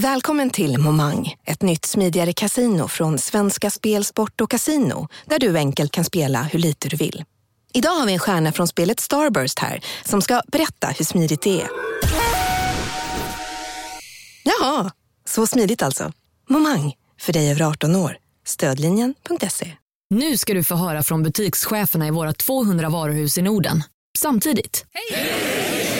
Välkommen till Momang, ett nytt smidigare casino från Svenska Spel, Sport och Casino där du enkelt kan spela hur lite du vill. Idag har vi en stjärna från spelet Starburst här som ska berätta hur smidigt det är. Jaha, så smidigt alltså. Momang, för dig över 18 år. Stödlinjen.se. Nu ska du få höra från butikscheferna i våra 200 varuhus i Norden. Samtidigt. Hej!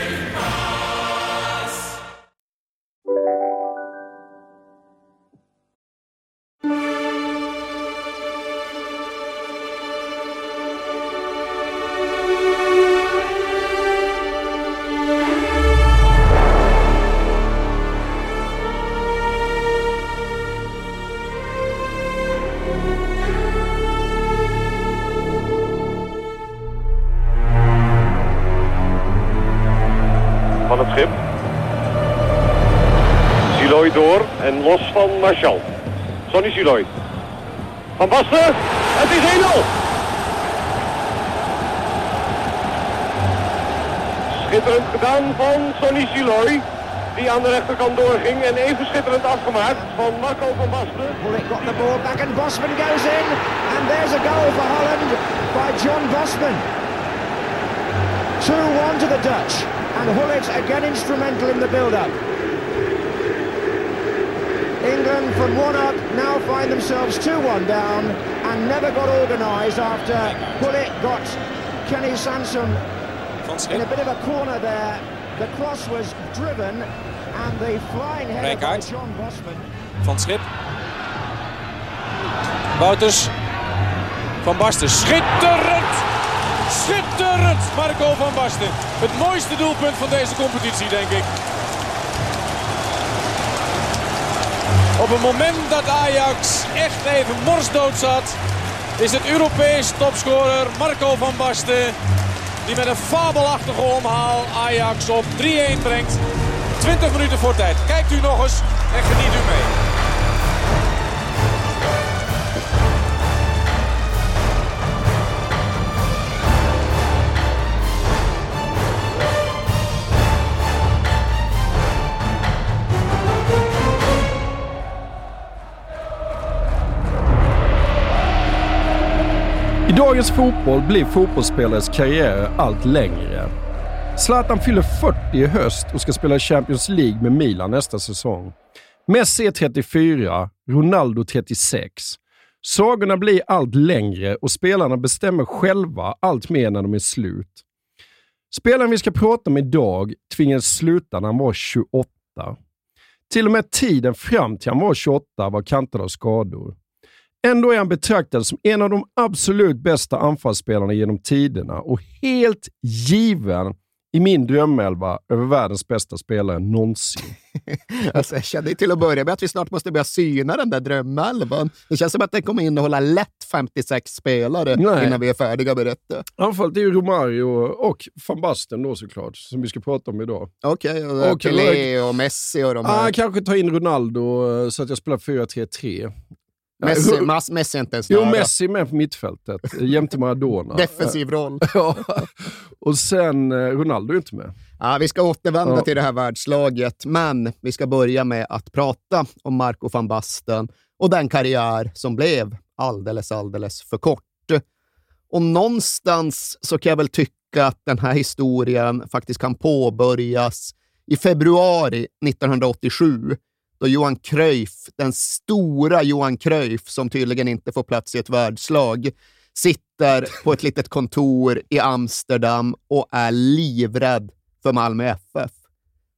Van Basten, het is 1-0. Schitterend gedaan van Sonny Siloy. Die aan de rechterkant doorging en even schitterend afgemaakt van Marco van Basten. Bullock got the ball back and Bosman goes in. And there's a goal for Holland by John Bosman. 2-1 to the Dutch. And Hullet again instrumental in the build-up. From one up now find themselves 2-1 down and never got organised after Hullet got Kenny Sansom in a bit of a corner there. The cross was driven and the flying header by. John Bosman. Van Schip. Wouters. Van Basten. Schitterend! Schitterend! Marco van Basten. Het mooiste doelpunt van deze competitie, denk ik. Op het moment dat Ajax echt even morsdood zat... is het Europees topscorer Marco van Basten... die met een fabelachtige omhaal Ajax op 3-1 brengt. 20 minuten voor tijd. Kijkt u nog eens en geniet u mee. Dagens fotboll blir fotbollsspelares karriärer allt längre. Zlatan fyller 40 i höst och ska spela Champions League med Milan nästa säsong. Messi är 34, Ronaldo 36. Sagorna blir allt längre och spelarna bestämmer själva allt mer när de är slut. Spelaren vi ska prata om idag tvingades sluta när han var 28. Till och med tiden fram till han var 28 var kantad av skador. Ändå är han betraktad som en av de absolut bästa anfallsspelarna genom tiderna och helt given i min drömelva över världens bästa spelare någonsin. Alltså, jag kände till att börja med att vi snart måste börja syna den där drömelvan. Det känns som att den kommer innehålla lätt 56 spelare Nej. innan vi är färdiga med detta. Anfallet är ju Romario och van Basten då såklart, som vi ska prata om idag. Okej, och Okej, Pelé och Messi och de Ah, här. kanske ta in Ronaldo eh, så att jag spelar 4-3-3. Messi, Mas, Messi är inte ens Jo, nära. Messi är med på mittfältet, jämte Maradona. Defensiv roll. Ja, och sen eh, Ronaldo är inte med. Ja, vi ska återvända Ja. till det här världslaget, men vi ska börja med att prata om Marco van Basten och den karriär som blev alldeles, alldeles för kort. Och någonstans så kan jag väl tycka att den här historien faktiskt kan påbörjas i februari 1987 då Johan Cruyff, den stora Johan Cruyff som tydligen inte får plats i ett världslag, sitter på ett litet kontor i Amsterdam och är livrädd för Malmö FF.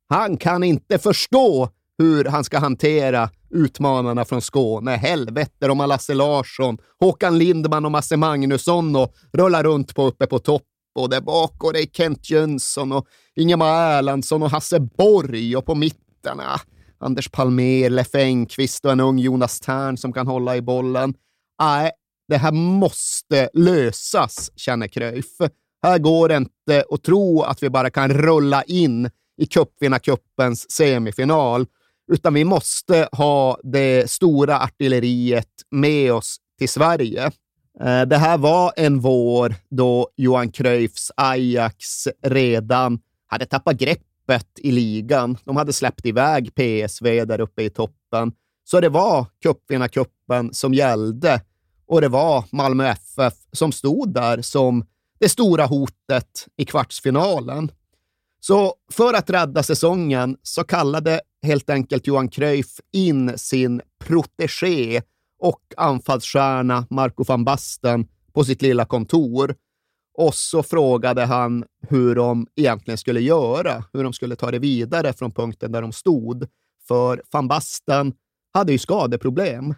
Han kan inte förstå hur han ska hantera utmanarna från Skåne. Helvete, de har Lasse Larsson, Håkan Lindman och Masse Magnusson och rullar runt på uppe på topp. Och där bak och det är Kent Jönsson och Ingemar Erlandsson och Hasse Borg och på mitterna ah. Anders Palmer, Leffe Engqvist och en ung Jonas Tern som kan hålla i bollen. Nej, det här måste lösas, känner Cruyff. Här går det inte att tro att vi bara kan rulla in i cupvinnarcupens semifinal, utan vi måste ha det stora artilleriet med oss till Sverige. Eh, det här var en vår då Johan Cruyffs Ajax redan hade tappat öppet i ligan. De hade släppt iväg PSV där uppe i toppen. Så det var cupvinnarcupen som gällde och det var Malmö FF som stod där som det stora hotet i kvartsfinalen. Så för att rädda säsongen så kallade helt enkelt Johan Cruyff in sin protegé och anfallsstjärna Marco van Basten på sitt lilla kontor. Och så frågade han hur de egentligen skulle göra, hur de skulle ta det vidare från punkten där de stod. För van Basten hade ju skadeproblem.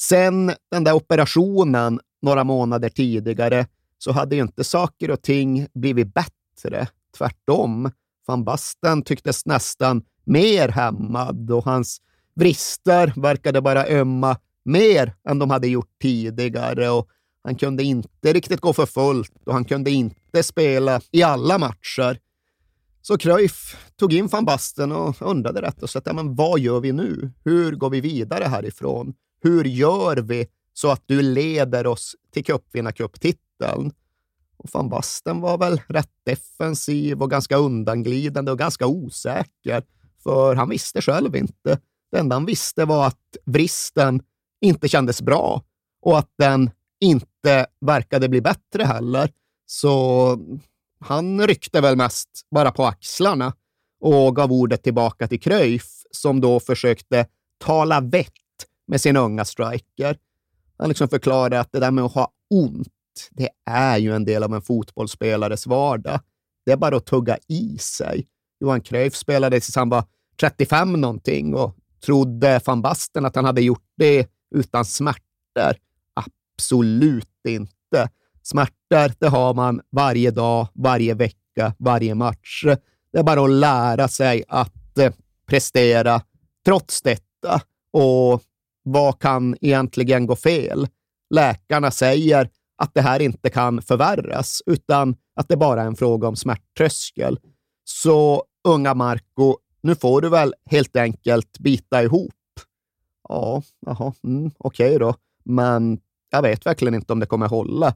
Sen den där operationen några månader tidigare så hade ju inte saker och ting blivit bättre. Tvärtom. Van Basten tycktes nästan mer hämmad och hans vrister verkade bara ömma mer än de hade gjort tidigare. Och han kunde inte riktigt gå för fullt och han kunde inte spela i alla matcher. Så Cruyff tog in van Basten och undrade rätt och sagt, ja, men vad gör vi nu? Hur går vi vidare härifrån? Hur gör vi så att du leder oss till cupvinnarcuptiteln? Och van Basten var väl rätt defensiv och ganska undanglidande och ganska osäker, för han visste själv inte. Det enda han visste var att vristen inte kändes bra och att den inte verkade bli bättre heller. Så han ryckte väl mest bara på axlarna och gav ordet tillbaka till Cruyff som då försökte tala vett med sin unga striker. Han liksom förklarade att det där med att ha ont, det är ju en del av en fotbollsspelares vardag. Det är bara att tugga i sig. Johan Cruyff spelade tills han var 35 någonting och trodde van Basten att han hade gjort det utan smärtor? Absolut inte. Smärtor, det har man varje dag, varje vecka, varje match. Det är bara att lära sig att eh, prestera trots detta. Och vad kan egentligen gå fel? Läkarna säger att det här inte kan förvärras, utan att det bara är en fråga om smärttröskel. Så unga Marco, nu får du väl helt enkelt bita ihop. Ja, jaha, mm, okej okay då. Men jag vet verkligen inte om det kommer hålla.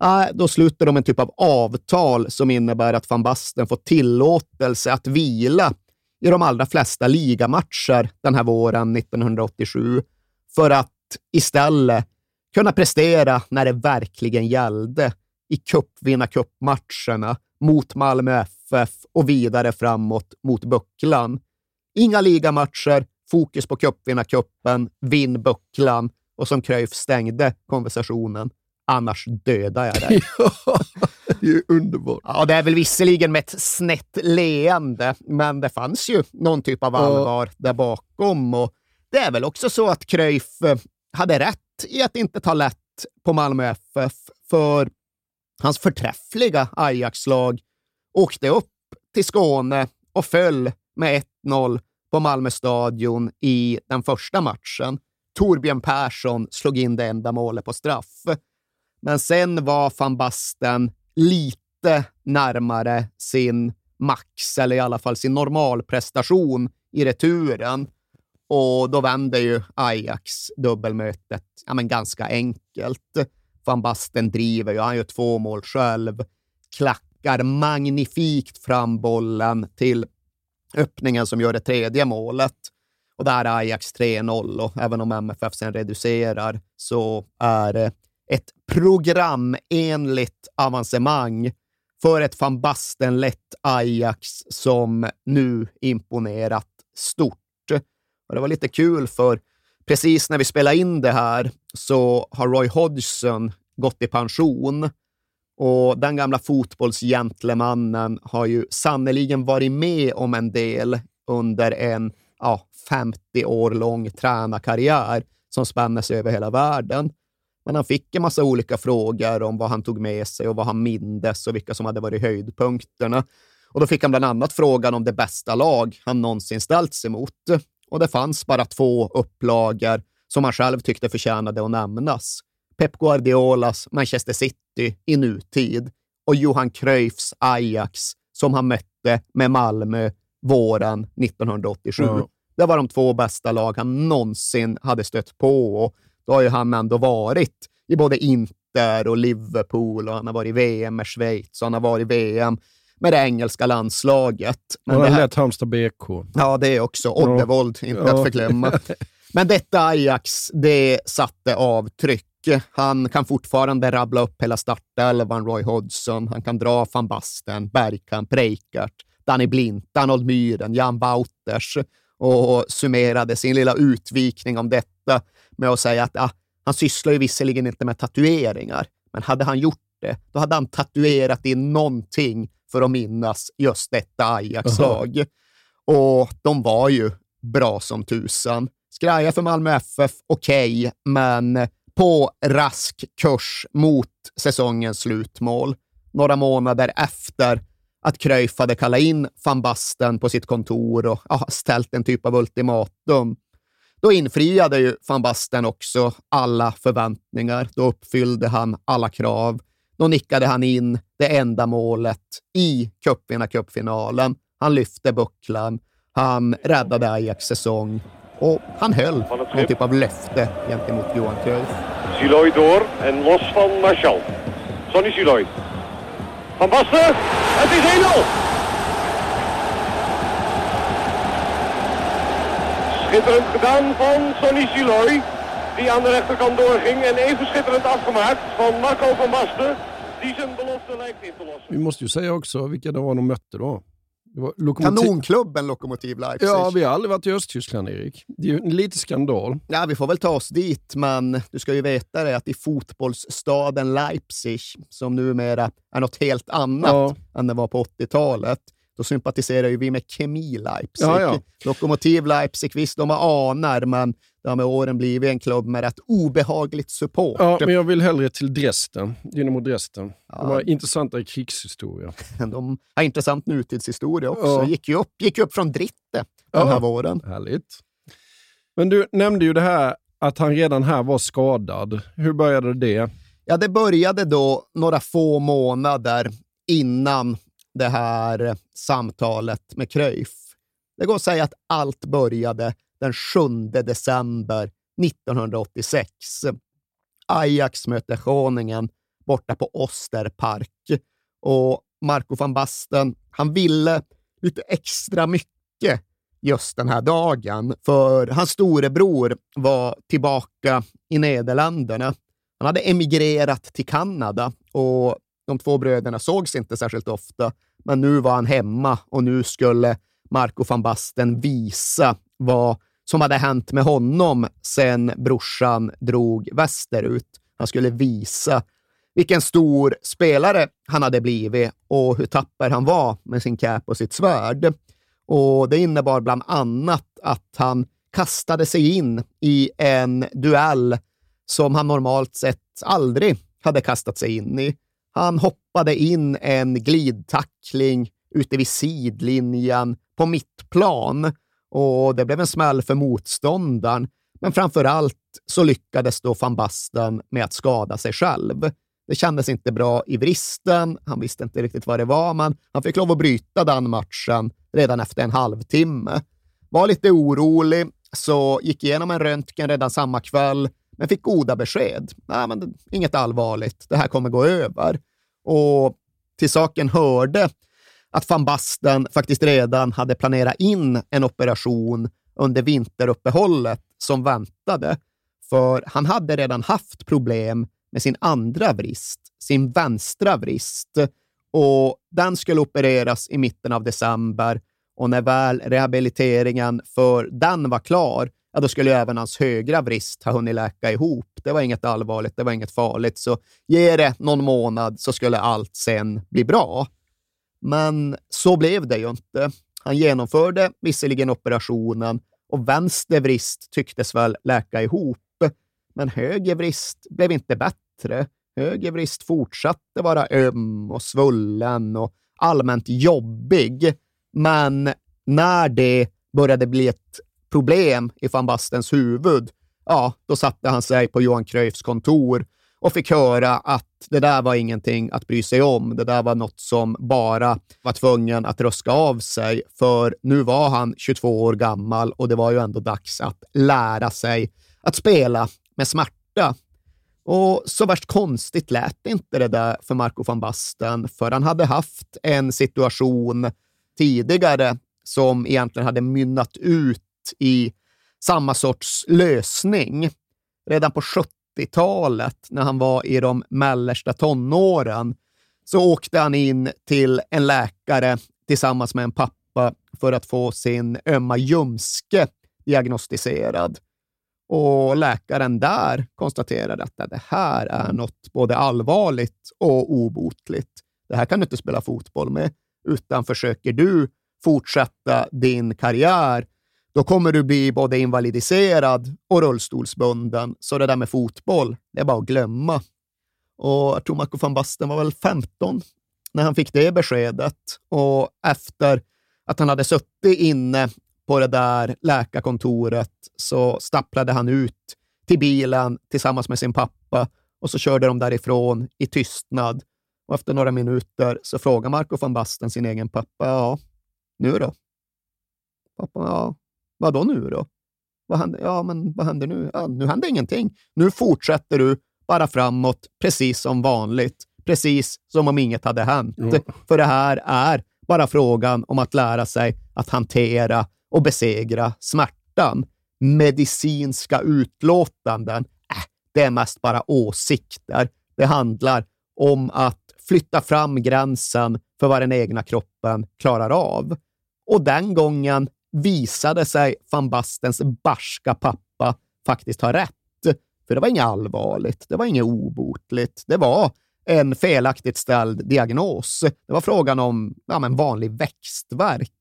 Nej, då sluter de en typ av avtal som innebär att van Basten får tillåtelse att vila i de allra flesta ligamatcher den här våren 1987 för att istället kunna prestera när det verkligen gällde i cupvinnarcupmatcherna mot Malmö FF och vidare framåt mot bucklan. Inga ligamatcher, fokus på cupvinnarcupen, vinn bucklan och som Cruyff stängde konversationen. Annars dödar jag dig. det är ju underbart. Ja, det är väl visserligen med ett snett leende, men det fanns ju någon typ av allvar ja. där bakom. Och det är väl också så att Cruyff eh, hade rätt i att inte ta lätt på Malmö FF, för hans förträffliga Ajax-lag åkte upp till Skåne och föll med 1-0 på Malmö stadion i den första matchen. Torbjörn Persson slog in det enda målet på straff. Men sen var van Basten lite närmare sin max, eller i alla fall sin normalprestation i returen. Och då vände ju Ajax dubbelmötet ja, men ganska enkelt. Van Basten driver ju, han gör två mål själv, klackar magnifikt fram bollen till öppningen som gör det tredje målet. Och där är Ajax 3-0 och även om MFF sen reducerar så är det ett programenligt avancemang för ett van Basten-lett Ajax som nu imponerat stort. Och det var lite kul för precis när vi spelade in det här så har Roy Hodgson gått i pension och den gamla fotbollsgentlemannen har ju sannoliken varit med om en del under en ja, 50 år lång tränarkarriär som spänner sig över hela världen. Men han fick en massa olika frågor om vad han tog med sig och vad han mindes och vilka som hade varit höjdpunkterna. Och då fick han bland annat frågan om det bästa lag han någonsin ställts emot. Och det fanns bara två upplagor som han själv tyckte förtjänade att nämnas. Pep Guardiolas Manchester City i nutid och Johan Cruyffs Ajax som han mötte med Malmö våren 1987. Mm. Det var de två bästa lag han någonsin hade stött på och då har ju han ändå varit i både Inter och Liverpool och han har varit i VM med Schweiz och han har varit i VM med det engelska landslaget. Men och han lät Halmstad BK. Ja, det är också. Oddevold, ja. inte ja. att förglömma. Men detta Ajax, det satte avtryck. Han kan fortfarande rabbla upp hela startelvan, Roy Hodgson. Han kan dra van Basten, Bergkamp, Reikart, Danny Blint, Arnold Myhren, Jan Wouters och summerade sin lilla utvikning om detta med att säga att ah, han sysslar ju visserligen inte med tatueringar, men hade han gjort det, då hade han tatuerat in någonting för att minnas just detta Ajax-lag. Uh -huh. Och de var ju bra som tusan. Skraja för Malmö FF, okej, okay, men på rask kurs mot säsongens slutmål. Några månader efter att Cruyff hade kallat in van Basten på sitt kontor och ja, ställt en typ av ultimatum. Då infriade ju van Basten också alla förväntningar. Då uppfyllde han alla krav. Då nickade han in det enda målet i cupvinnarcupfinalen. Han lyfte bucklan. Han räddade Ajax säsong och han höll någon typ av löfte gentemot Johan Cruyff. Siloy door en loss van Marshall. Sonny Siloy. Van Basten, het is 1-0! Schitterend gedaan van Sonny Siloy, die aan de rechterkant doorging. En even schitterend afgemaakt van Marco van Basten, die zijn belofte lijkt in te lossen. Vi måste ju säga också vilka det var de mötte då. Kanonklubben Lokomotiv Leipzig. Ja, vi har aldrig varit i Östtyskland, Erik. Det är ju lite skandal. Ja, vi får väl ta oss dit, men du ska ju veta det att i fotbollsstaden Leipzig, som numera är något helt annat ja. än det var på 80-talet, då sympatiserar ju vi med Kemi Leipzig. Ja, ja. Lokomotiv Leipzig, visst, de har anar, men det har med åren blivit en klubb med rätt obehagligt support. Ja, men jag vill hellre till Dresden, Dynamo Dresden. Ja. De har intressantare krigshistoria. De har intressant nutidshistoria också. Ja. Gick, ju upp, gick upp från Dritte den ja. här våren. Härligt. Men du nämnde ju det här att han redan här var skadad. Hur började det? Ja, det började då några få månader innan det här samtalet med Cruyff. Det går att säga att allt började den 7 december 1986. Ajax möter Groningen borta på Osterpark och Marco van Basten, han ville lite extra mycket just den här dagen, för hans storebror var tillbaka i Nederländerna. Han hade emigrerat till Kanada och de två bröderna sågs inte särskilt ofta, men nu var han hemma och nu skulle Marco van Basten visa vad som hade hänt med honom sen brorsan drog västerut. Han skulle visa vilken stor spelare han hade blivit och hur tapper han var med sin cap och sitt svärd. Och Det innebar bland annat att han kastade sig in i en duell som han normalt sett aldrig hade kastat sig in i. Han hoppade in en glidtackling ute vid sidlinjen på mittplan och det blev en smäll för motståndaren. Men framför allt så lyckades då van Basten med att skada sig själv. Det kändes inte bra i vristen. Han visste inte riktigt vad det var, men han fick lov att bryta den matchen redan efter en halvtimme. Var lite orolig, så gick igenom en röntgen redan samma kväll, men fick goda besked. Nej, men inget allvarligt. Det här kommer gå över. Och till saken hörde att van Basten faktiskt redan hade planerat in en operation under vinteruppehållet som väntade. För han hade redan haft problem med sin andra vrist, sin vänstra vrist. Och den skulle opereras i mitten av december och när väl rehabiliteringen för den var klar, ja, då skulle även hans högra vrist ha hunnit läka ihop. Det var inget allvarligt, det var inget farligt, så ge det någon månad så skulle allt sen bli bra. Men så blev det ju inte. Han genomförde visserligen operationen och vänster vrist tycktes väl läka ihop, men höger vrist blev inte bättre. Höger vrist fortsatte vara öm och svullen och allmänt jobbig. Men när det började bli ett problem i van Bastens huvud, ja, då satte han sig på Johan Cruyffs kontor och fick höra att det där var ingenting att bry sig om. Det där var något som bara var tvungen att röska av sig, för nu var han 22 år gammal och det var ju ändå dags att lära sig att spela med smärta. Och så värst konstigt lät inte det där för Marco van Basten, för han hade haft en situation tidigare som egentligen hade mynnat ut i samma sorts lösning. Redan på 70-talet, när han var i de mellersta tonåren, så åkte han in till en läkare tillsammans med en pappa för att få sin ömma ljumske diagnostiserad. Och läkaren där konstaterade att det här är något både allvarligt och obotligt. Det här kan du inte spela fotboll med, utan försöker du fortsätta din karriär, då kommer du bli både invalidiserad och rullstolsbunden. Så det där med fotboll, det är bara att glömma. Och jag tror Marco van Basten var väl 15 när han fick det beskedet. Och efter att han hade suttit inne på det där läkarkontoret så stapplade han ut till bilen tillsammans med sin pappa och så körde de därifrån i tystnad. Och efter några minuter så frågar Marco van Basten sin egen pappa, ja, nu då? Pappa, ja, vad då nu då? Vad händer? Ja, men vad händer nu? Ja, nu händer ingenting. Nu fortsätter du bara framåt, precis som vanligt. Precis som om inget hade hänt. Mm. För det här är bara frågan om att lära sig att hantera och besegra smärtan. Medicinska utlåtanden, äh, det är mest bara åsikter. Det handlar om att flytta fram gränsen för vad den egna kroppen klarar av. Och den gången visade sig van Bastens barska pappa faktiskt ha rätt. För det var inget allvarligt, det var inget obotligt. Det var en felaktigt ställd diagnos. Det var frågan om ja, men vanlig växtverk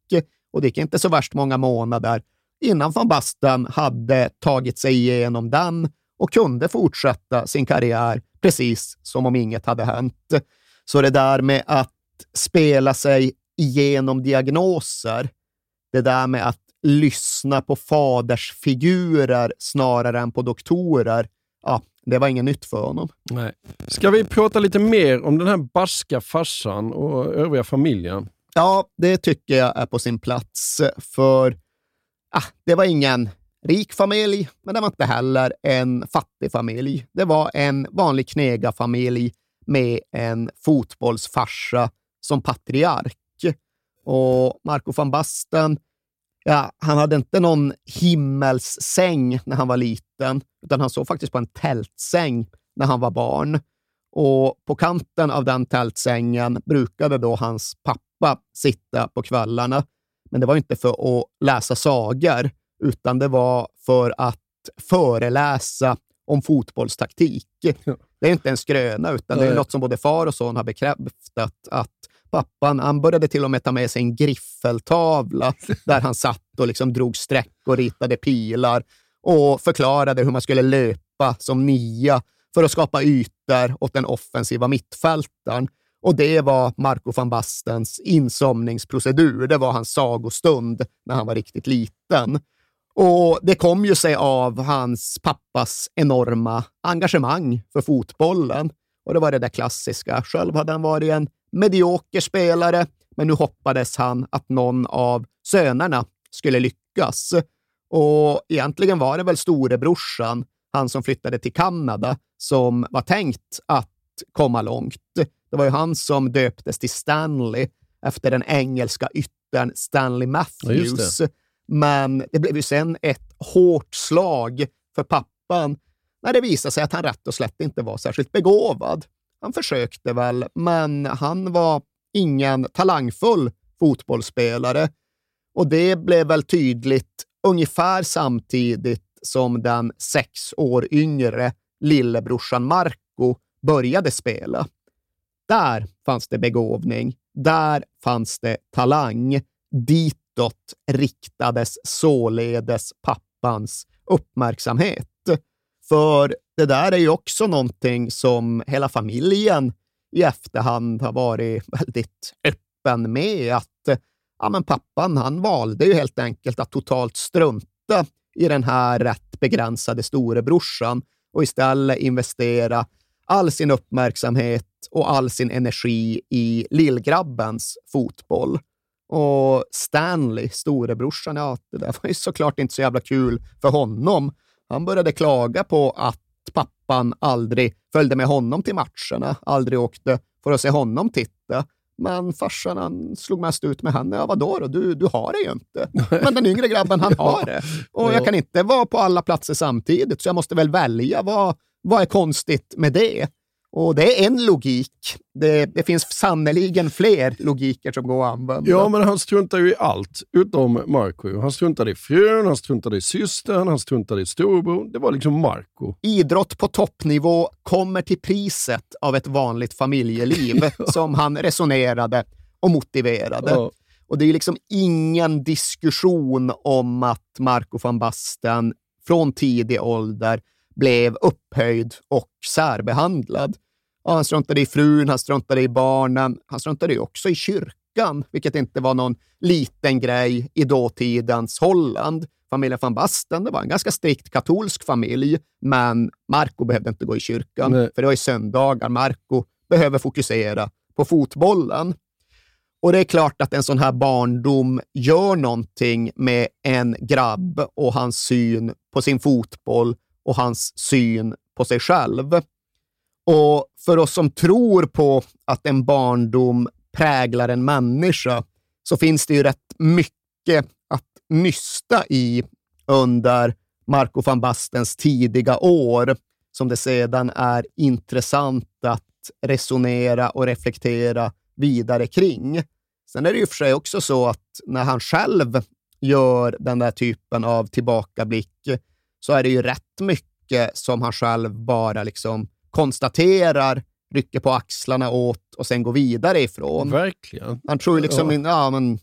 och det gick inte så värst många månader innan van Basten hade tagit sig igenom den och kunde fortsätta sin karriär precis som om inget hade hänt. Så det där med att spela sig igenom diagnoser, det där med att lyssna på fadersfigurer snarare än på doktorer, ja, det var inget nytt för honom. Nej. Ska vi prata lite mer om den här barska farsan och övriga familjen? Ja, det tycker jag är på sin plats, för ah, det var ingen rik familj, men det var inte heller en fattig familj. Det var en vanlig knegarfamilj med en fotbollsfarsa som patriark. Och Marco van Basten, ja, han hade inte någon himmelssäng när han var liten, utan han sov faktiskt på en tältsäng när han var barn. Och på kanten av den tältsängen brukade då hans pappa sitta på kvällarna. Men det var inte för att läsa sagor, utan det var för att föreläsa om fotbollstaktik. Det är inte en skröna, utan det är något som både far och son har bekräftat att pappan, han började till och med ta med sig en griffeltavla där han satt och liksom drog streck och ritade pilar och förklarade hur man skulle löpa som nia för att skapa ytor åt den offensiva mittfältaren. Och det var Marco van Bastens insomningsprocedur. Det var hans sagostund när han var riktigt liten. Och det kom ju sig av hans pappas enorma engagemang för fotbollen. Och det var det där klassiska. Själv hade han varit en medioker spelare, men nu hoppades han att någon av sönerna skulle lyckas. Och egentligen var det väl storebrorsan, han som flyttade till Kanada, som var tänkt att komma långt. Det var ju han som döptes till Stanley efter den engelska yttern Stanley Matthews. Ja, det. Men det blev ju sen ett hårt slag för pappan när det visade sig att han rätt och slätt inte var särskilt begåvad. Han försökte väl, men han var ingen talangfull fotbollsspelare. Och det blev väl tydligt ungefär samtidigt som den sex år yngre lillebrorsan Marco började spela. Där fanns det begåvning. Där fanns det talang. Ditåt riktades således pappans uppmärksamhet. För det där är ju också någonting som hela familjen i efterhand har varit väldigt öppen med. Att ja, men pappan han valde ju helt enkelt att totalt strunta i den här rätt begränsade storebrorsan och istället investera all sin uppmärksamhet och all sin energi i lillgrabbens fotboll. Och Stanley, storebrorsan, ja, det där var ju såklart inte så jävla kul för honom. Han började klaga på att pappan aldrig följde med honom till matcherna, aldrig åkte för att se honom titta. Men farsan han slog mest ut med henne. Ja, vadå då? Du, du har det ju inte. Men den yngre grabben, han har det. Och jag kan inte vara på alla platser samtidigt, så jag måste väl välja. Vad, vad är konstigt med det? Och det är en logik. Det, det finns sannoliken fler logiker som går att använda. Ja, men han struntar ju i allt utom Marco. Han struntade i frun, han struntade i systern, han struntade i storebror. Det var liksom Marco. Idrott på toppnivå kommer till priset av ett vanligt familjeliv, som han resonerade och motiverade. Ja. Och det är liksom ingen diskussion om att Marco van Basten från tidig ålder blev upphöjd och särbehandlad. Och han struntade i frun, han struntade i barnen, han struntade ju också i kyrkan, vilket inte var någon liten grej i dåtidens Holland. Familjen van Basten det var en ganska strikt katolsk familj, men Marco behövde inte gå i kyrkan, Nej. för det var i söndagar. Marco behöver fokusera på fotbollen. Och det är klart att en sån här barndom gör någonting med en grabb och hans syn på sin fotboll och hans syn på sig själv. Och för oss som tror på att en barndom präglar en människa så finns det ju rätt mycket att nysta i under Marco van Bastens tidiga år, som det sedan är intressant att resonera och reflektera vidare kring. Sen är det ju för sig också så att när han själv gör den där typen av tillbakablick så är det ju rätt mycket som han själv bara liksom konstaterar, rycker på axlarna åt och sen går vidare ifrån. Verkligen. Han tror ju liksom, ja. ja men,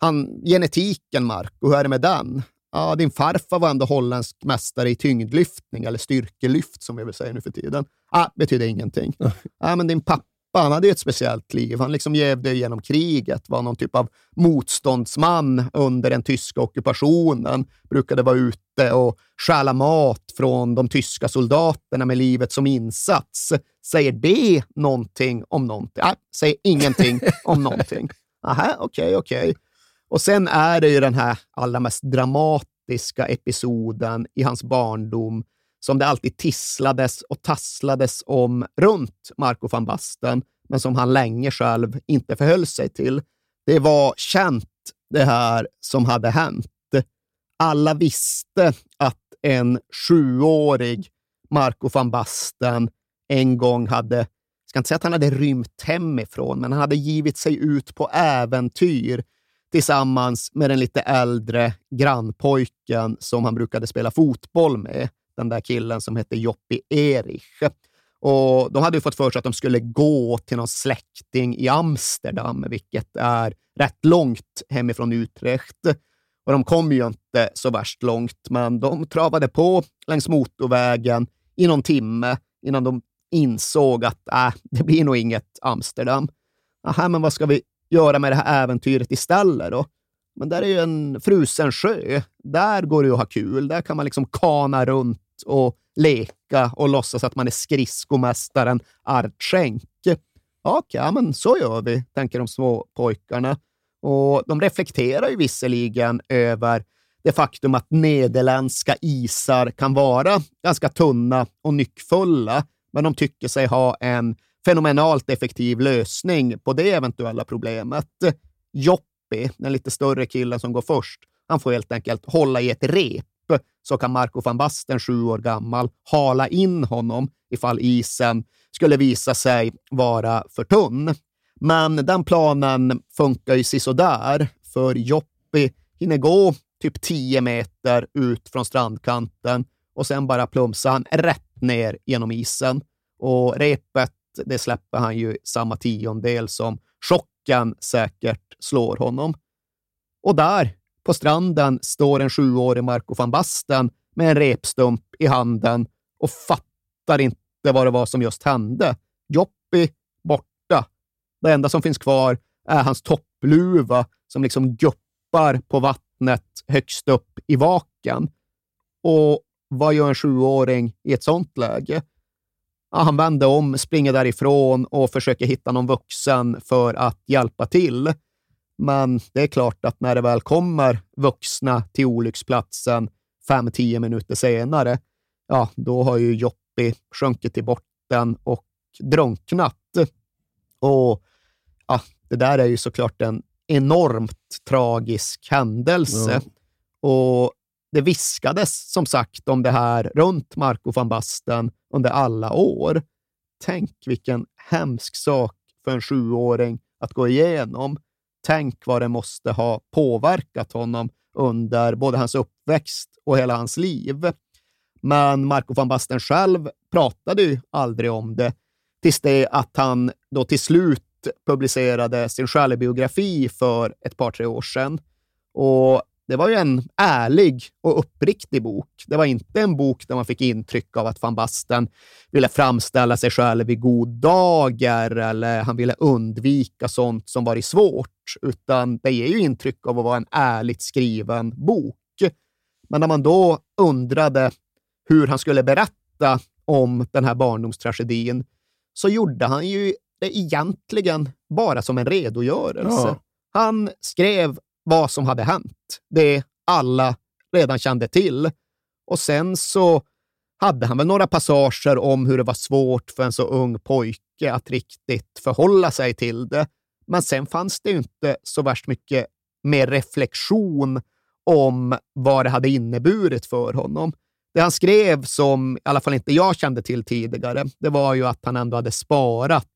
han, genetiken, Mark, och hur är det med den? Ja, din farfar var ändå holländsk mästare i tyngdlyftning, eller styrkelyft som vi vill säga nu för tiden. Ah, betyder ingenting. Ja, men din pappa han hade ett speciellt liv. Han liksom levde genom kriget, var någon typ av motståndsman under den tyska ockupationen, brukade vara ute och stjäla mat från de tyska soldaterna med livet som insats. Säger det någonting om någonting? Nej, säger ingenting om någonting. Aha, okej, okay, okej. Okay. Och sen är det ju den här allra mest dramatiska episoden i hans barndom som det alltid tisslades och tasslades om runt Marco van Basten, men som han länge själv inte förhöll sig till. Det var känt det här som hade hänt. Alla visste att en sjuårig Marco van Basten en gång hade, jag ska inte säga att han hade rymt hemifrån, men han hade givit sig ut på äventyr tillsammans med den lite äldre grannpojken som han brukade spela fotboll med den där killen som hette Joppi Erich. Och de hade fått för sig att de skulle gå till någon släkting i Amsterdam, vilket är rätt långt hemifrån Utrecht. Och de kom ju inte så värst långt, men de travade på längs motorvägen i någon timme innan de insåg att äh, det blir nog inget Amsterdam. Aha, men vad ska vi göra med det här äventyret istället då? Men där är ju en frusen sjö. Där går det att ha kul. Där kan man liksom kana runt och leka och låtsas att man är skridskomästaren Artschenk. Okej, okay, men så gör vi, tänker de små pojkarna. Och de reflekterar ju visserligen över det faktum att nederländska isar kan vara ganska tunna och nyckfulla, men de tycker sig ha en fenomenalt effektiv lösning på det eventuella problemet. Joppi, den lite större killen som går först, han får helt enkelt hålla i ett rep så kan Marco van Basten, sju år gammal, hala in honom ifall isen skulle visa sig vara för tunn. Men den planen funkar ju sisådär, för Joppi hinner gå typ 10 meter ut från strandkanten och sen bara plumsar han rätt ner genom isen. Och repet, det släpper han ju samma tiondel som chocken säkert slår honom. Och där på stranden står en sjuårig Marco van Basten med en repstump i handen och fattar inte vad det var som just hände. Joppi borta. Det enda som finns kvar är hans toppluva som liksom guppar på vattnet högst upp i vaken. Och vad gör en sjuåring i ett sånt läge? Ja, han vänder om, springer därifrån och försöker hitta någon vuxen för att hjälpa till. Men det är klart att när det väl kommer vuxna till olycksplatsen fem, tio minuter senare, ja, då har ju Jopp Joppi sjunkit till botten och drunknat. Och ja, det där är ju såklart en enormt tragisk händelse. Ja. Och det viskades som sagt om det här runt Marco van Basten under alla år. Tänk vilken hemsk sak för en sjuåring att gå igenom. Tänk vad det måste ha påverkat honom under både hans uppväxt och hela hans liv. Men Marco van Basten själv pratade ju aldrig om det tills det att han då till slut publicerade sin självbiografi för ett par, tre år sedan. Och det var ju en ärlig och uppriktig bok. Det var inte en bok där man fick intryck av att van Basten ville framställa sig själv i god dagar eller han ville undvika sånt som var svårt, utan det ger ju intryck av att vara en ärligt skriven bok. Men när man då undrade hur han skulle berätta om den här barndomstragedin så gjorde han ju det egentligen bara som en redogörelse. Ja. Han skrev vad som hade hänt, det alla redan kände till. Och sen så hade han väl några passager om hur det var svårt för en så ung pojke att riktigt förhålla sig till det. Men sen fanns det ju inte så värst mycket mer reflektion om vad det hade inneburit för honom. Det han skrev, som i alla fall inte jag kände till tidigare, det var ju att han ändå hade sparat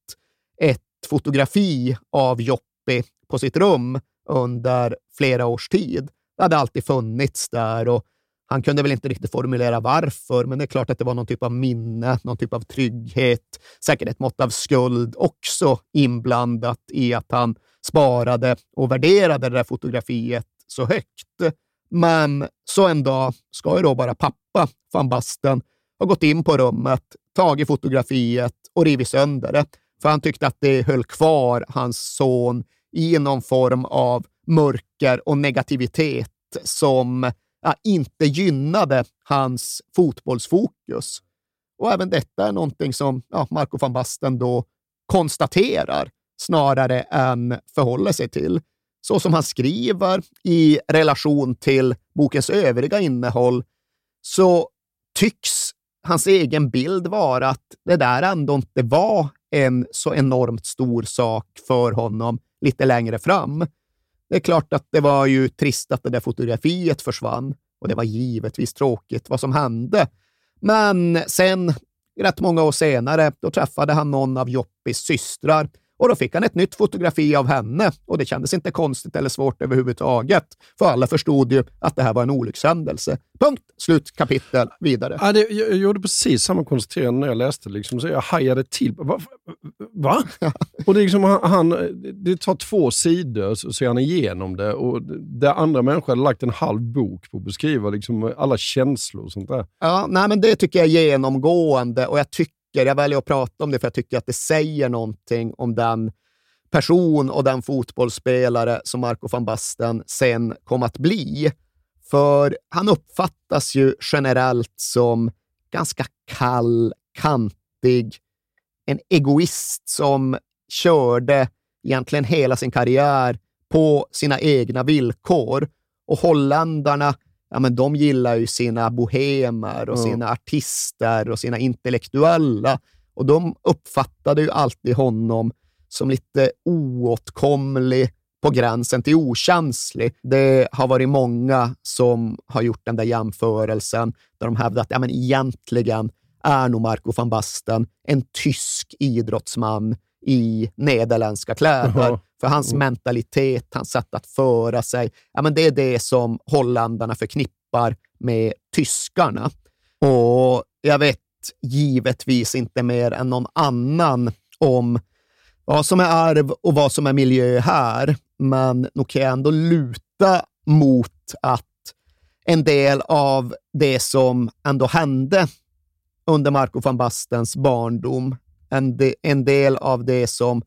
ett fotografi av Joppi på sitt rum under flera års tid. Det hade alltid funnits där och han kunde väl inte riktigt formulera varför, men det är klart att det var någon typ av minne, någon typ av trygghet, säkert ett mått av skuld också inblandat i att han sparade och värderade det där fotografiet så högt. Men så en dag ska ju då bara pappa van Basten ha gått in på rummet, tagit fotografiet och rivit sönder det. För han tyckte att det höll kvar hans son i någon form av mörker och negativitet som ja, inte gynnade hans fotbollsfokus. Och även detta är någonting som ja, Marco van Basten då konstaterar snarare än förhåller sig till. Så som han skriver i relation till bokens övriga innehåll så tycks hans egen bild vara att det där ändå inte var en så enormt stor sak för honom lite längre fram. Det är klart att det var ju trist att det där fotografiet försvann och det var givetvis tråkigt vad som hände. Men sen, rätt många år senare, då träffade han någon av Joppis systrar och då fick han ett nytt fotografi av henne och det kändes inte konstigt eller svårt överhuvudtaget. För alla förstod ju att det här var en olyckshändelse. Punkt, slut, kapitel, vidare. Ja, det, jag, jag gjorde precis samma konstaterande när jag läste. Liksom, så jag hajade till. Va? Va? och det, är liksom, han, det tar två sidor så, är han igenom det. Och där andra människor hade lagt en halv bok på att beskriva liksom, alla känslor och sånt där. Ja, nej, men det tycker jag är genomgående och jag tycker, jag väljer att prata om det för jag tycker att det säger någonting om den person och den fotbollsspelare som Marco van Basten sen kom att bli. För han uppfattas ju generellt som ganska kall, kantig, en egoist som körde egentligen hela sin karriär på sina egna villkor. Och holländarna ja, men de gillar ju sina bohemer och mm. sina artister och sina intellektuella. Och de uppfattade ju alltid honom som lite oåtkomlig, på gränsen till okänslig. Det har varit många som har gjort den där jämförelsen där de hävdar att ja, men egentligen är nog Marco van Basten en tysk idrottsman i nederländska kläder. Uh För hans mm. mentalitet, hans sätt att föra sig, ja, men det är det som holländarna förknippar med tyskarna. Och jag vet givetvis inte mer än någon annan om vad som är arv och vad som är miljö här, men nog kan jag ändå luta mot att en del av det som ändå hände under Marco van Bastens barndom en, de, en del av det som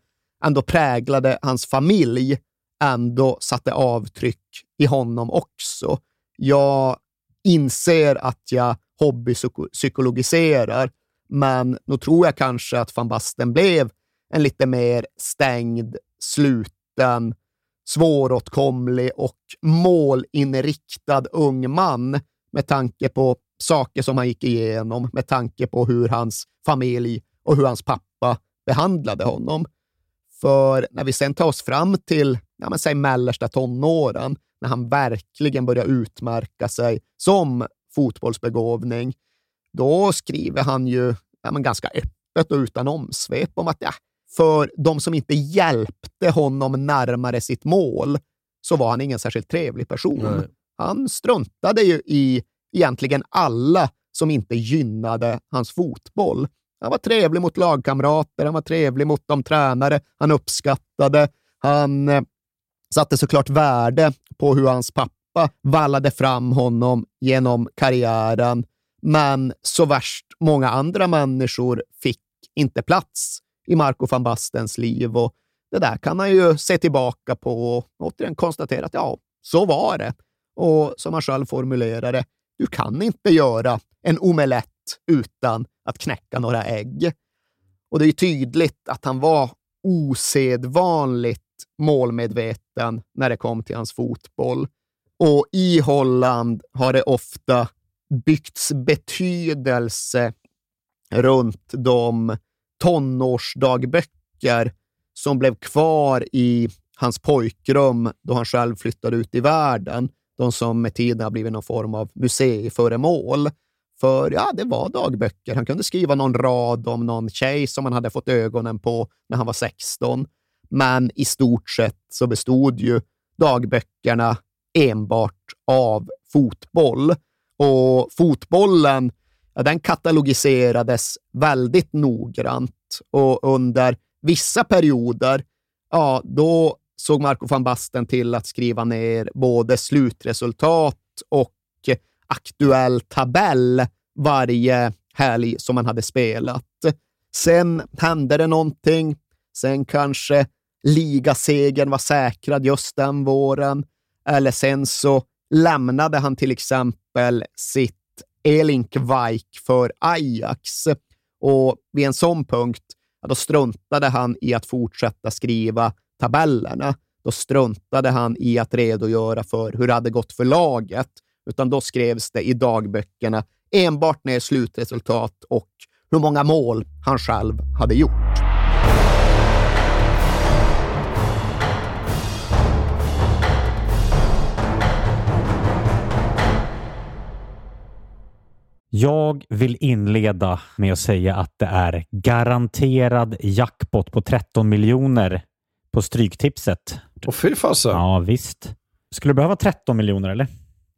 ändå präglade hans familj ändå satte avtryck i honom också. Jag inser att jag hobbypsykologiserar, men nog tror jag kanske att van Basten blev en lite mer stängd, sluten, svåråtkomlig och målinriktad ung man med tanke på saker som han gick igenom med tanke på hur hans familj och hur hans pappa behandlade honom. För när vi sen tar oss fram till ja, men säg mellersta tonåren, när han verkligen börjar utmärka sig som fotbollsbegåvning, då skriver han ju ja, men ganska öppet och utan omsvep om att ja, för de som inte hjälpte honom närmare sitt mål så var han ingen särskilt trevlig person. Nej. Han struntade ju i egentligen alla som inte gynnade hans fotboll. Han var trevlig mot lagkamrater, han var trevlig mot de tränare han uppskattade. Han eh, satte såklart värde på hur hans pappa vallade fram honom genom karriären, men så värst många andra människor fick inte plats i Marco van Bastens liv och det där kan han ju se tillbaka på och återigen konstatera att ja, så var det. Och som han själv formulerade det, du kan inte göra en omelett utan att knäcka några ägg. Och det är tydligt att han var osedvanligt målmedveten när det kom till hans fotboll. Och i Holland har det ofta byggts betydelse runt de tonårsdagböcker som blev kvar i hans pojkrum då han själv flyttade ut i världen. De som med tiden har blivit någon form av museiföremål. För ja, det var dagböcker. Han kunde skriva någon rad om någon tjej som han hade fått ögonen på när han var 16. Men i stort sett så bestod ju dagböckerna enbart av fotboll. Och fotbollen, ja, den katalogiserades väldigt noggrant och under vissa perioder, ja, då såg Marco van Basten till att skriva ner både slutresultat och aktuell tabell varje helg som man hade spelat. Sen hände det någonting. Sen kanske ligasegern var säkrad just den våren. Eller sen så lämnade han till exempel sitt Elinkvike för Ajax. Och vid en sån punkt, ja, då struntade han i att fortsätta skriva tabellerna. Då struntade han i att redogöra för hur det hade gått för laget, utan då skrevs det i dagböckerna enbart ner slutresultat och hur många mål han själv hade gjort. Jag vill inleda med att säga att det är garanterad jackpot på 13 miljoner på Stryktipset. Och fy fasen. Ja, visst. Skulle du behöva 13 miljoner eller?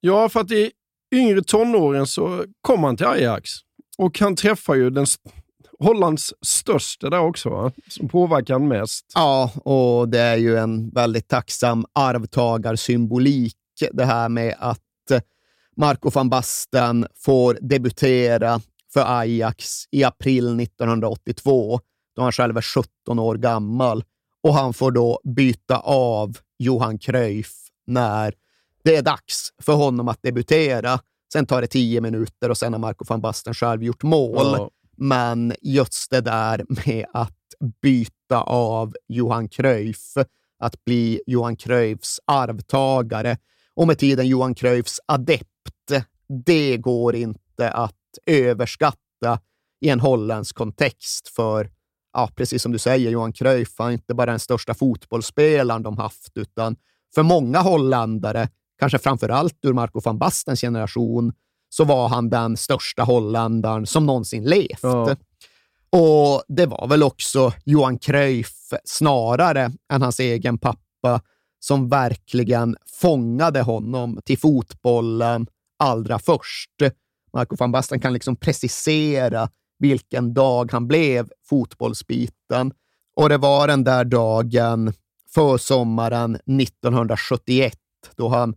Ja, för att i yngre tonåren så kom han till Ajax och han träffar ju den Hollands största där också, va? som påverkar han mest. Ja, och det är ju en väldigt tacksam arvtagarsymbolik det här med att eh, Marco van Basten får debutera för Ajax i april 1982, då han själv är 17 år gammal. Och han får då byta av Johan Cruyff när det är dags för honom att debutera. Sen tar det tio minuter och sen har Marco van Basten själv gjort mål. Ja. Men just det där med att byta av Johan Cruyff, att bli Johan Cruyffs arvtagare och med tiden Johan Cruyffs adept, det går inte att överskatta i en holländsk kontext. För, ja, precis som du säger, Johan Cruyff var inte bara den största fotbollsspelaren de haft, utan för många holländare, kanske framför allt ur Marco van Bastens generation, så var han den största holländaren som någonsin levt. Ja. Och det var väl också Johan Cruyff snarare än hans egen pappa som verkligen fångade honom till fotbollen allra först. Marco van Basten kan liksom precisera vilken dag han blev fotbollsbiten. Och det var den där dagen för sommaren 1971 då han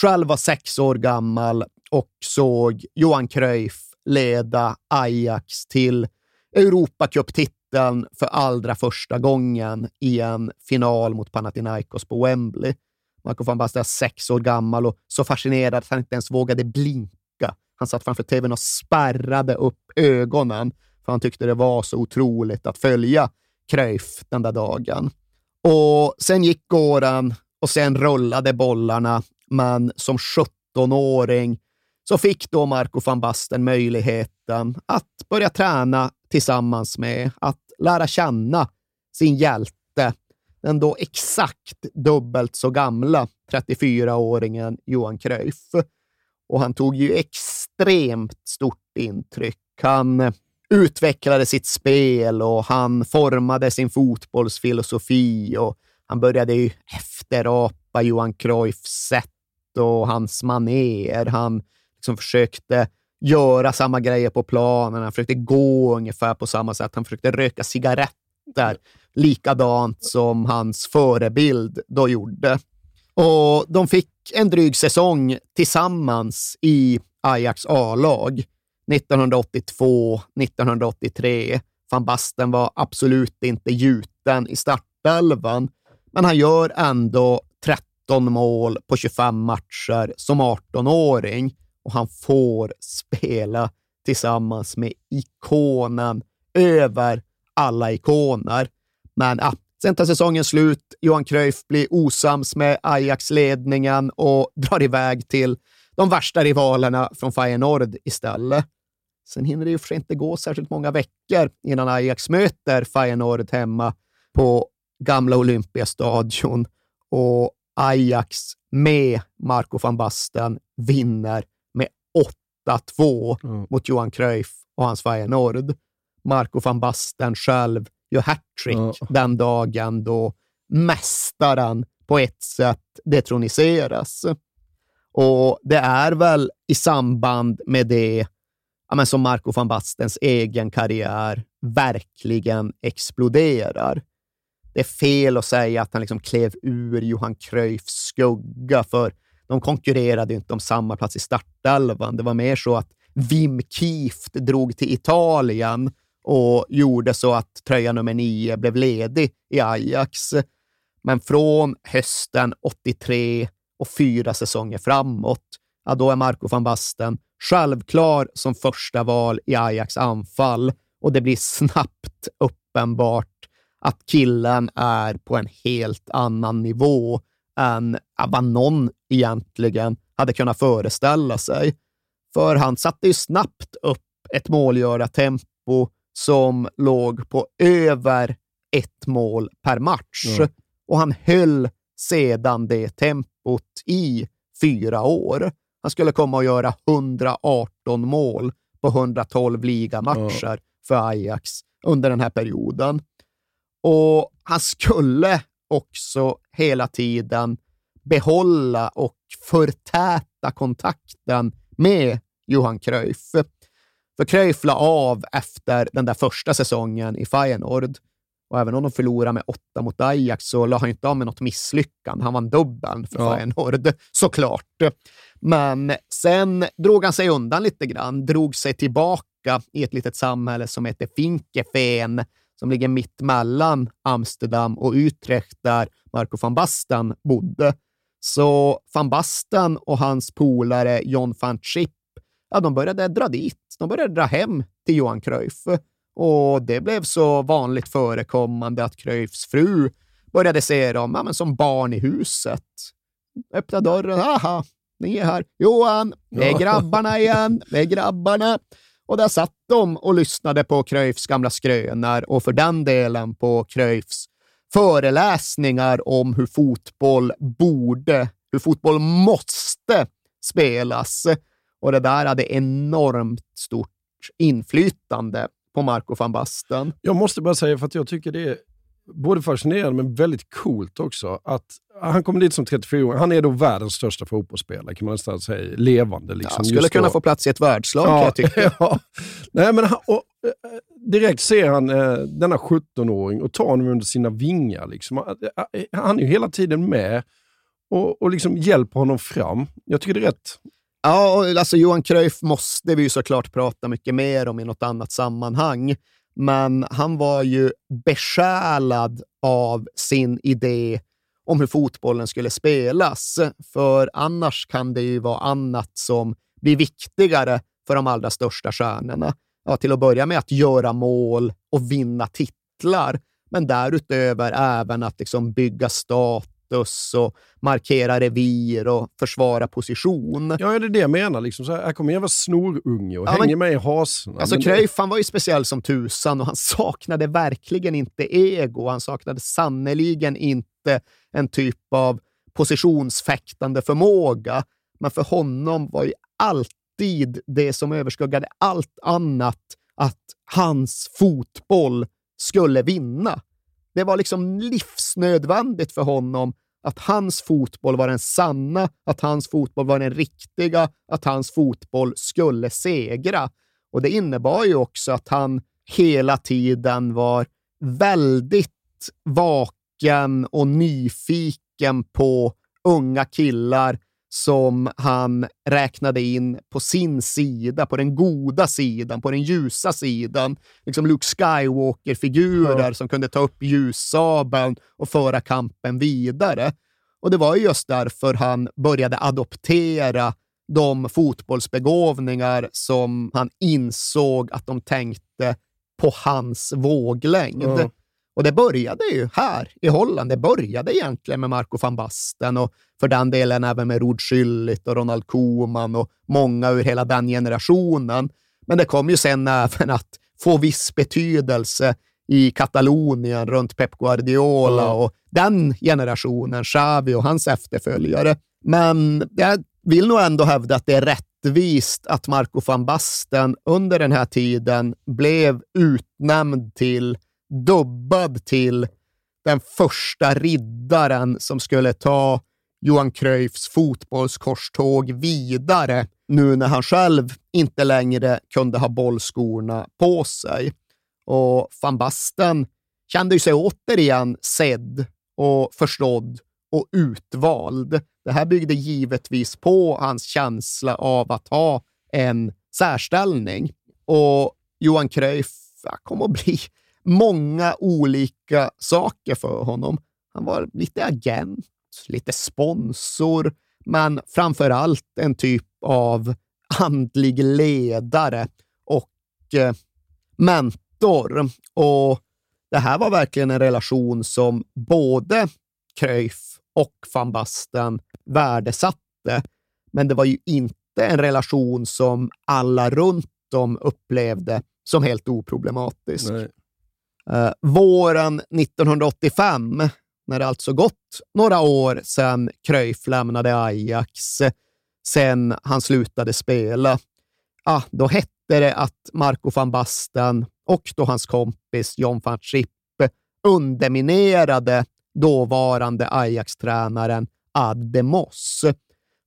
själv var sex år gammal och såg Johan Cruyff leda Ajax till Europacuptiteln för allra första gången i en final mot Panathinaikos på Wembley. Marco van Basten är sex år gammal och så fascinerad att han inte ens vågade blinka. Han satt framför tvn och spärrade upp ögonen för han tyckte det var så otroligt att följa Cruyff den där dagen. Och sen gick åren och sen rullade bollarna, men som 17-åring så fick då Marco van Basten möjligheten att börja träna tillsammans med, att lära känna sin hjälte, den då exakt dubbelt så gamla 34-åringen Johan Cruyff. Och han tog ju extremt stort intryck. Han utvecklade sitt spel och han formade sin fotbollsfilosofi och han började ju efterapa Johan Cruyffs sätt och hans maner. Han liksom försökte göra samma grejer på planen. Han försökte gå ungefär på samma sätt. Han försökte röka cigaretter likadant som hans förebild då gjorde. Och de fick en dryg säsong tillsammans i Ajax A-lag 1982-1983. Van Basten var absolut inte gjuten i startelvan, men han gör ändå 19 mål på 25 matcher som 18-åring och han får spela tillsammans med ikonen över alla ikoner. Men ja, sen tar säsongen slut. Johan Cruyff blir osams med Ajax-ledningen och drar iväg till de värsta rivalerna från Feyenoord istället. Sen hinner det ju för inte gå särskilt många veckor innan Ajax möter Feyenoord hemma på gamla Olympiastadion och Ajax med Marco van Basten vinner 8-2 mm. mot Johan Cruyff och hans Feyenoord. Marco van Basten själv gör hattrick mm. den dagen då mästaren på ett sätt detroniseras. Och det är väl i samband med det ja, men som Marco van Bastens egen karriär verkligen exploderar. Det är fel att säga att han liksom klev ur Johan Cruyffs skugga, för de konkurrerade inte om samma plats i startelvan. Det var mer så att Wim Kieft drog till Italien och gjorde så att tröja nummer nio blev ledig i Ajax. Men från hösten 83 och fyra säsonger framåt, ja, då är Marco van Basten självklar som första val i Ajax anfall och det blir snabbt uppenbart att killen är på en helt annan nivå än vad någon egentligen hade kunnat föreställa sig. För han satte ju snabbt upp ett målgörartempo som låg på över ett mål per match. Mm. Och han höll sedan det tempot i fyra år. Han skulle komma att göra 118 mål på 112 ligamatcher mm. för Ajax under den här perioden. Och han skulle också hela tiden behålla och förtäta kontakten med Johan Cruyff. För Cruyff la av efter den där första säsongen i Feyenoord. Och även om de förlorade med åtta mot Ajax så la han inte av med något misslyckande. Han vann dubbeln för ja. Feyenoord, såklart. Men sen drog han sig undan lite grann, drog sig tillbaka i ett litet samhälle som heter Finkefeen, som ligger mitt mellan Amsterdam och Utrecht, där Marco van Basten bodde. Så van Basten och hans polare John van Schip, ja, de började dra dit. De började dra hem till Johan Cruyff. Och det blev så vanligt förekommande att Cruyffs fru började se dem ja, men som barn i huset. Öppna dörren. Aha, ni är här. Johan, det är grabbarna igen. Det är grabbarna. Och där satt de och lyssnade på Cruyffs gamla skrönor och för den delen på Cruyffs föreläsningar om hur fotboll borde, hur fotboll måste spelas. Och det där hade enormt stort inflytande på Marco van Basten. Jag måste bara säga, för att jag tycker det är både fascinerande men väldigt coolt också, att han kommer dit som 34 år. Han är då världens största fotbollsspelare, kan man nästan säga. Levande. Liksom, ja, skulle kunna då. få plats i ett världslag, ja, jag tycka. ja. Nej, men han, och, eh, direkt ser han eh, denna 17-åring och tar honom under sina vingar. Liksom. Eh, han är ju hela tiden med och, och liksom hjälper honom fram. Jag tycker det är rätt Ja, alltså Johan Cruyff måste vi ju såklart prata mycket mer om i något annat sammanhang. Men han var ju besjälad av sin idé om hur fotbollen skulle spelas. För annars kan det ju vara annat som blir viktigare för de allra största stjärnorna. Ja, till att börja med att göra mål och vinna titlar, men därutöver även att liksom bygga stat status och markera revir och försvara position. Ja, det är det jag menar. Liksom. Så här, här kommer jag vara snorunge och ja, hänger med i hasorna. Alltså men... Cruyff, han var ju speciell som tusan och han saknade verkligen inte ego. Han saknade sannoliken inte en typ av positionsfäktande förmåga. Men för honom var ju alltid det som överskuggade allt annat att hans fotboll skulle vinna. Det var liksom livsnödvändigt för honom att hans fotboll var den sanna, att hans fotboll var den riktiga, att hans fotboll skulle segra. Och det innebar ju också att han hela tiden var väldigt vaken och nyfiken på unga killar som han räknade in på sin sida, på den goda sidan, på den ljusa sidan. Liksom Luke Skywalker-figurer ja. som kunde ta upp ljussabeln och föra kampen vidare. Och det var just därför han började adoptera de fotbollsbegåvningar som han insåg att de tänkte på hans våglängd. Ja. Och det började ju här i Holland. Det började egentligen med Marco van Basten och för den delen även med Rod Schüllit och Ronald Koeman och många ur hela den generationen. Men det kom ju sen även att få viss betydelse i Katalonien runt Pep Guardiola mm. och den generationen, Xavi och hans efterföljare. Men jag vill nog ändå hävda att det är rättvist att Marco van Basten under den här tiden blev utnämnd till dubbad till den första riddaren som skulle ta Johan Cruyffs fotbollskorståg vidare nu när han själv inte längre kunde ha bollskorna på sig. Och van Basten kände sig återigen sedd och förstådd och utvald. Det här byggde givetvis på hans känsla av att ha en särställning. Och Johan Cruyff kom att bli många olika saker för honom. Han var lite agent, lite sponsor, men framför allt en typ av andlig ledare och eh, mentor. Och det här var verkligen en relation som både Cruyff och van Basten värdesatte. Men det var ju inte en relation som alla runt dem upplevde som helt oproblematisk. Nej. Eh, våren 1985, när det alltså gått några år sedan Cruyff lämnade Ajax, sen han slutade spela, ah, då hette det att Marco van Basten och då hans kompis John van Schip underminerade dåvarande Ajax-tränaren Ademos. Moss.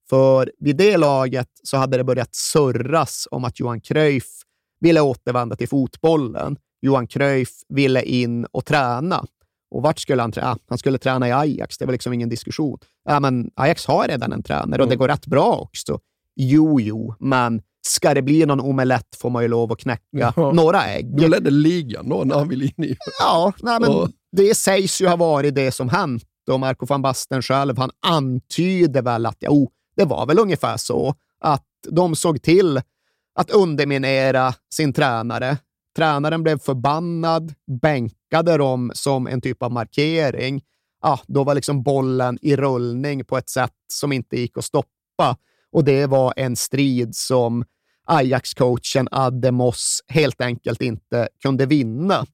För vid det laget så hade det börjat surras om att Johan Cruyff ville återvända till fotbollen. Johan Cruyff ville in och träna. Och vart skulle han träna? Han skulle träna i Ajax. Det var liksom ingen diskussion. Ja, men Ajax har redan en tränare och det går rätt bra också. Jo, jo, men ska det bli någon omelett får man ju lov att knäcka Ja. några ägg. De ledde ligan då när han ville in i... Ja, nej, men Och- det sägs ju ha varit det som hänt. Och Marco van Basten själv, han antyder väl att jo, det var väl ungefär så att de såg till att underminera sin tränare. Tränaren blev förbannad, bänkade dem som en typ av markering. Ja, då var liksom bollen i rullning på ett sätt som inte gick att stoppa. Och det var en strid som Ajax-coachen Ademos helt enkelt inte kunde vinna.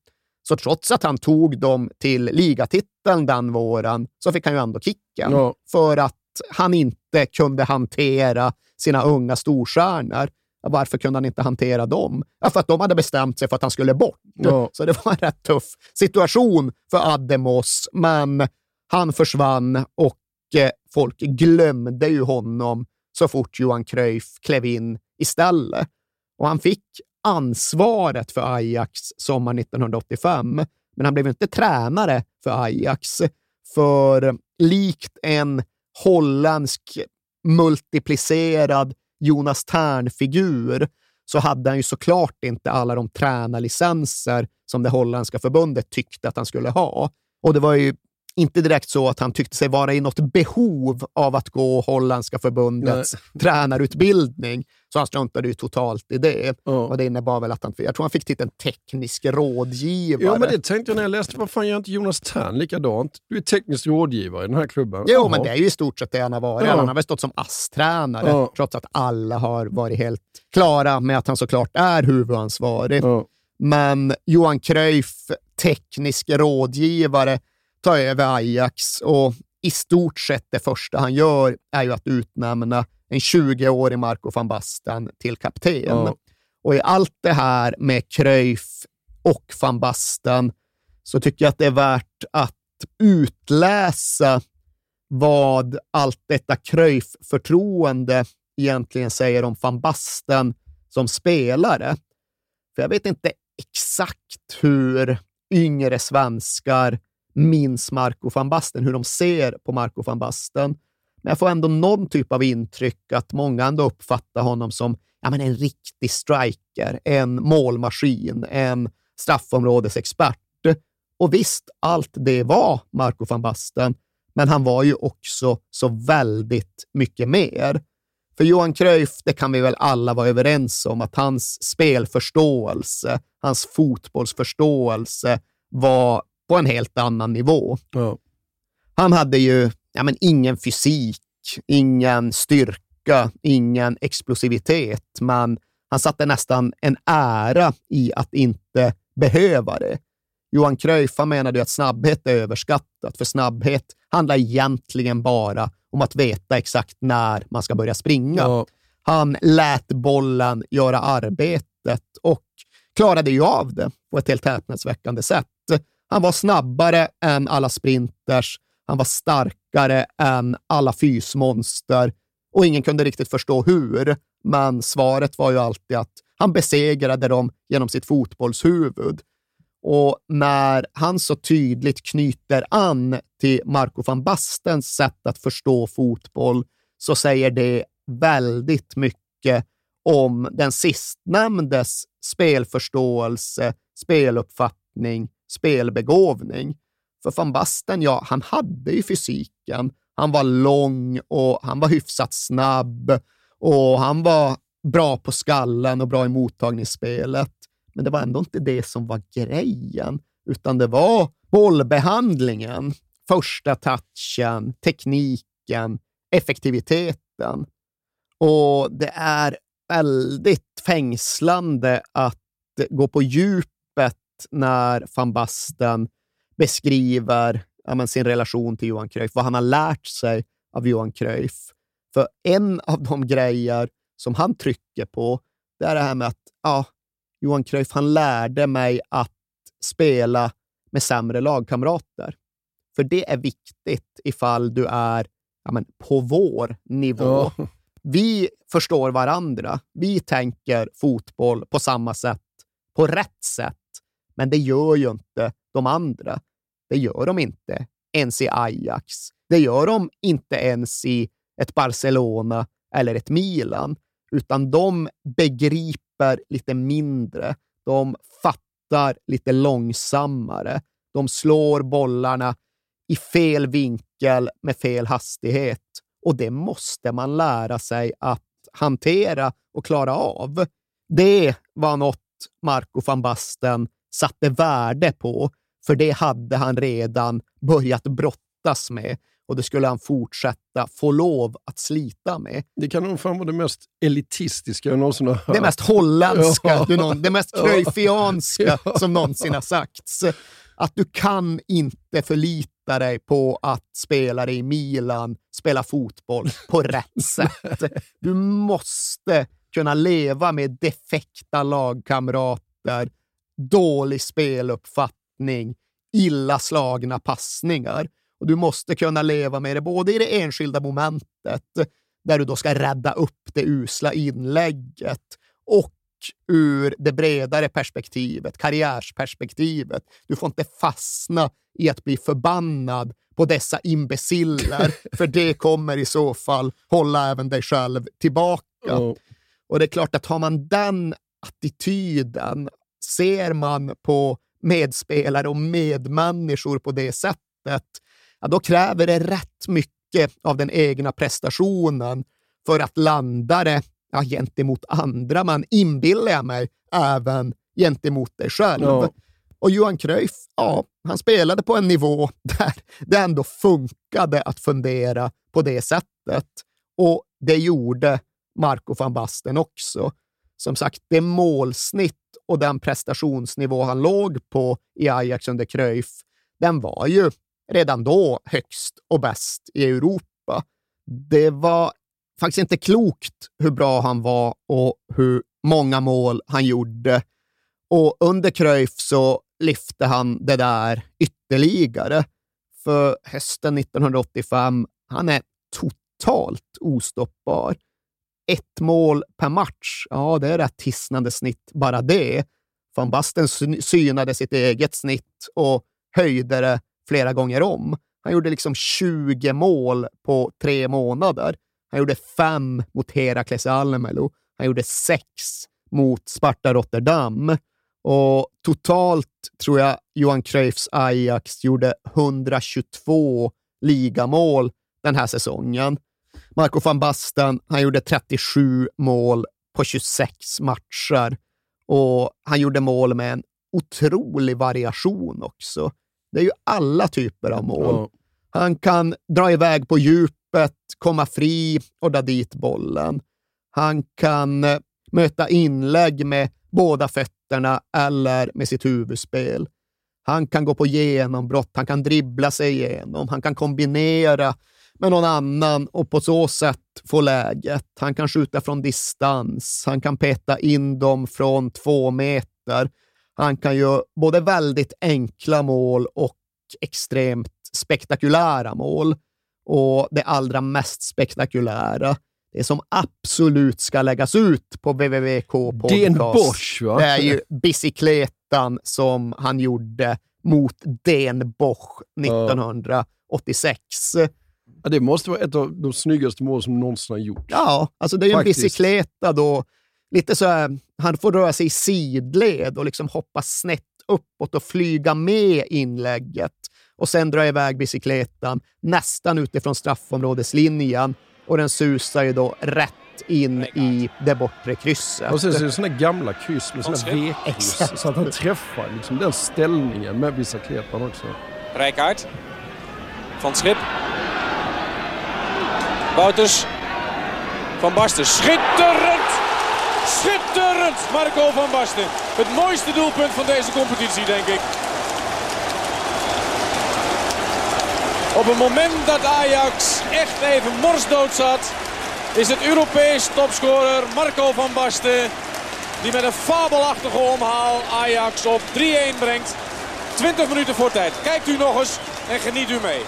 Så trots att han tog dem till ligatiteln den våren så fick han ju ändå kicken. Ja. För att han inte kunde hantera sina unga storstjärnor. Varför kunde han inte hantera dem? Ja, för att de hade bestämt sig för att han skulle bort. Ja. Så det var en rätt tuff situation för Ademos, men han försvann och eh, folk glömde ju honom så fort Johan Cruyff klev in istället. Och han fick ansvaret för Ajax sommaren 1985, men han blev inte tränare för Ajax. För likt en holländsk multiplicerad Jonas Tern-figur så hade han ju såklart inte alla de tränarlicenser som det holländska förbundet tyckte att han skulle ha. Och det var ju inte direkt så att han tyckte sig vara i något behov av att gå holländska förbundets tränarutbildning, så han struntade ju totalt i det. Ja. Och det innebar väl att han, jag tror han fick titeln teknisk rådgivare. Ja, men det tänkte jag när jag läste. Vad fan gör inte Jonas Tern likadant? Du är teknisk rådgivare i den här klubben. Jo, Jaha. men det är ju i stort sett det han har varit. Ja. Han har väl stått som ASS-tränare, Ja. trots att alla har varit helt klara med att han såklart är huvudansvarig. Men Johan Cruyff, teknisk rådgivare, tar över Ajax och i stort sett det första han gör är ju att utnämna en 20-årig Marco van Basten till kapten. Ja. Och i allt det här med Cruyff och van Basten så tycker jag att det är värt att utläsa vad allt detta Cruyff-förtroende egentligen säger om van Basten som spelare. För jag vet inte exakt hur yngre svenskar minns Marco van Basten, hur de ser på Marco van Basten. Men jag får ändå någon typ av intryck att många ändå uppfattar honom som ja, men en riktig striker, en målmaskin, en straffområdesexpert. Och visst, allt det var Marco van Basten, men han var ju också så väldigt mycket mer. För Johan Cruyff, det kan vi väl alla vara överens om, att hans spelförståelse, hans fotbollsförståelse var på en helt annan nivå. Ja. Han hade ju ja, men ingen fysik, ingen styrka, ingen explosivitet, men han satte nästan en ära i att inte behöva det. Johan Cruyff menade ju att snabbhet är överskattat, för snabbhet handlar egentligen bara om att veta exakt när man ska börja springa. Ja. Han lät bollen göra arbetet och klarade ju av det på ett helt häpnadsväckande sätt. Han var snabbare än alla sprinters, han var starkare än alla fysmonster och ingen kunde riktigt förstå hur, men svaret var ju alltid att han besegrade dem genom sitt fotbollshuvud. Och när han så tydligt knyter an till Marco van Bastens sätt att förstå fotboll så säger det väldigt mycket om den sistnämndes spelförståelse, speluppfattning, spelbegåvning. För van Basten, ja, han hade ju fysiken. Han var lång och han var hyfsat snabb och han var bra på skallen och bra i mottagningsspelet. Men det var ändå inte det som var grejen, utan det var bollbehandlingen, första touchen, tekniken, effektiviteten. Och det är väldigt fängslande att gå på djup när van Basten beskriver ja, sin relation till Johan Cruyff, vad han har lärt sig av Johan Cruyff. För en av de grejer som han trycker på, det är det här med att ja, Johan Cruyff, han lärde mig att spela med sämre lagkamrater. För det är viktigt ifall du är ja, men på vår nivå. Ja. Vi förstår varandra. Vi tänker fotboll på samma sätt, på rätt sätt. Men det gör ju inte de andra. Det gör de inte ens i Ajax. Det gör de inte ens i ett Barcelona eller ett Milan, utan de begriper lite mindre. De fattar lite långsammare. De slår bollarna i fel vinkel med fel hastighet. Och det måste man lära sig att hantera och klara av. Det var något Marco van Basten satte värde på, för det hade han redan börjat brottas med och det skulle han fortsätta få lov att slita med. Det kan nog fan vara det mest elitistiska jag någonsin har hört. Det mest holländska, Ja. du någon, det mest cruyffianska Ja. som någonsin har sagts. Att du kan inte förlita dig på att spelare i Milan spelar fotboll på rätt sätt. Du måste kunna leva med defekta lagkamrater, dålig speluppfattning, illa slagna passningar. Och du måste kunna leva med det både i det enskilda momentet, där du då ska rädda upp det usla inlägget, och ur det bredare perspektivet, karriärsperspektivet. Du får inte fastna i att bli förbannad på dessa imbeciller, för det kommer i så fall hålla även dig själv tillbaka. Ja. Och det är klart att har man den attityden, ser man på medspelare och medmänniskor på det sättet, ja, då kräver det rätt mycket av den egna prestationen för att landa det ja, gentemot andra. Man inbillar mig även gentemot dig själv. Ja. Och Johan Cruyff, ja, han spelade på en nivå där det ändå funkade att fundera på det sättet. Och det gjorde Marco van Basten också. Som sagt, det målsnitt och den prestationsnivå han låg på i Ajax under Cruyff, den var ju redan då högst och bäst i Europa. Det var faktiskt inte klokt hur bra han var och hur många mål han gjorde. Och under Cruyff så lyfte han det där ytterligare. För hösten 1985, han är totalt ostoppbar. Ett mål per match, ja det är rätt hisnande snitt bara det. Van Basten synade sitt eget snitt och höjde det flera gånger om. Han gjorde liksom 20 mål på tre månader. Han gjorde fem mot Herakles Almelo. Han gjorde sex mot Sparta Rotterdam. Och totalt tror jag Johan Cruyffs Ajax gjorde 122 ligamål den här säsongen. Marco van Basten, han gjorde 37 mål på 26 matcher och han gjorde mål med en otrolig variation också. Det är ju alla typer av mål. Han kan dra iväg på djupet, komma fri och dra dit bollen. Han kan eh, möta inlägg med båda fötterna eller med sitt huvudspel. Han kan gå på genombrott, han kan dribbla sig igenom, han kan kombinera med någon annan och på så sätt få läget. Han kan skjuta från distans, han kan peta in dem från två meter. Han kan göra både väldigt enkla mål och extremt spektakulära mål. Och det allra mest spektakulära, det som absolut ska läggas ut på www.k podcast. Den Bosch, va? Det är ju bicykletan som han gjorde mot Den Bosch 1986. Ja, det måste vara ett av de snyggaste mål som någonsin har gjorts. Ja, alltså det är ju en bicykleta då. Lite så här, han får röra sig i sidled och liksom hoppa snett uppåt och flyga med inlägget och sen dra iväg bicykletan nästan utifrån straffområdeslinjen och den susar ju då rätt in i det bortre krysset. Och sen så är det sådana gamla kryss med sådana V-kryss. Så att han träffar liksom den ställningen med bicykletan också. Rijkaard. Van Schip. Wouters. Van Basten. Schitterend! Schitterend! Marco van Basten. Het mooiste doelpunt van deze competitie, denk ik. Op het moment dat Ajax echt even morsdood zat, is het Europees topscorer Marco van Basten die met een fabelachtige omhaal Ajax op 3-1 brengt. 20 minuten voor tijd. Kijkt u nog eens en geniet u mee.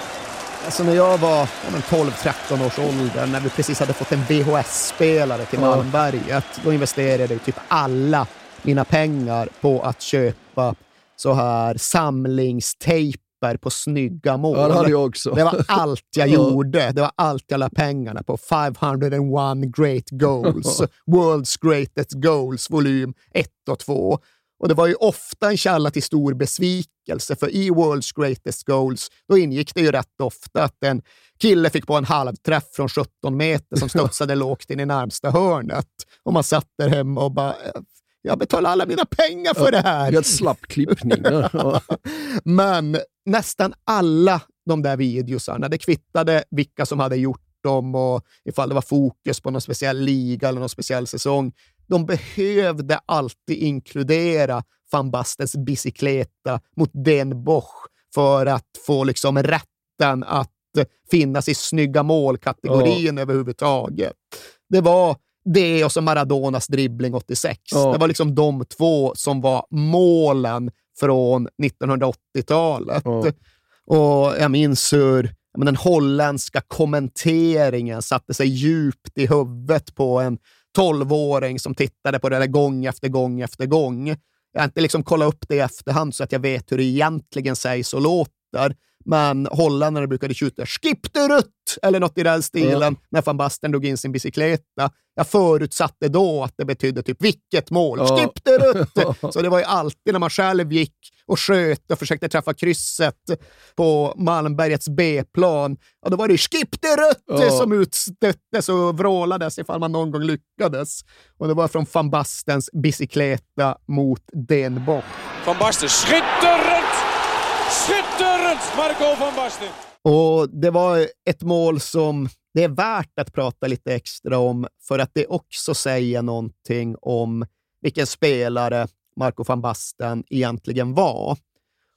Alltså när jag var 12-13 års ålder, när vi precis hade fått en VHS-spelare till Malmberget, då investerade jag typ alla mina pengar på att köpa så här samlingstejper på snygga mål. Ja, det hade jag också. Det var allt jag Ja. gjorde. Det var allt jag la pengarna på. 501 great goals. World's greatest goals, volym 1 och 2. Och det var ju ofta en källa till stor besvikelse, för i World's Greatest Goals då ingick det ju rätt ofta att en kille fick på en halvträff från 17 meter som studsade lågt in i närmsta hörnet. Och man satt där hemma och bara, "Eh, jag betalar alla mina pengar för det här. Helt slapp klippning. Men nästan alla de där videosarna, det kvittade vilka som hade gjort dem och ifall det var fokus på någon speciell liga eller någon speciell säsong. De behövde alltid inkludera van Bastens bicykleta mot Den Bosch för att få liksom rätten att finnas i snygga mål-kategorin överhuvudtaget. Det var det och så Maradonas dribbling 86. Ja. Det var liksom de två som var målen från 1980-talet. Ja. Och jag minns hur men den holländska kommenteringen satte sig djupt i huvudet på en tolvåring som tittade på det där gång efter gång efter gång. Jag har inte liksom kollat upp det i efterhand så att jag vet hur det egentligen sägs och låter. Men holländarna brukade tjuta “skip the rutt” eller något i den stilen när van Basten drog in sin bicykleta. Jag förutsatte då att det betydde typ “vilket mål”, Ja. “skip the rutt”. Så det var ju alltid när man själv gick och sköt och försökte träffa krysset på Malmbergets B-plan, ja, då var det “skip the rutt” Ja. som utstöttes och vrålades ifall man någon gång lyckades. Och det var från van Bastens bicykleta mot Den Bosch. Van Basten, schitterend! Schitterend, Marco van Basten. Och det var ett mål som det är värt att prata lite extra om för att det också säger någonting om vilken spelare Marco van Basten egentligen var.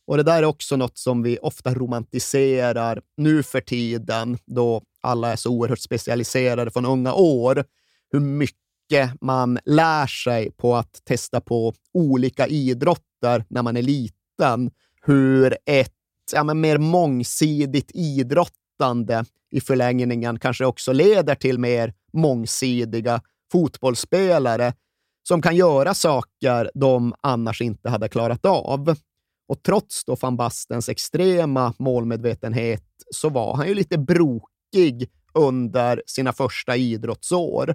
Och det där är också något som vi ofta romantiserar nu för tiden då alla är så oerhört specialiserade från unga år. Hur mycket man lär sig på att testa på olika idrotter när man är liten. Hur ett ja, men mer mångsidigt idrottande i förlängningen kanske också leder till mer mångsidiga fotbollsspelare som kan göra saker de annars inte hade klarat av. Och trots då van Bastens extrema målmedvetenhet så var han ju lite brokig under sina första idrottsår.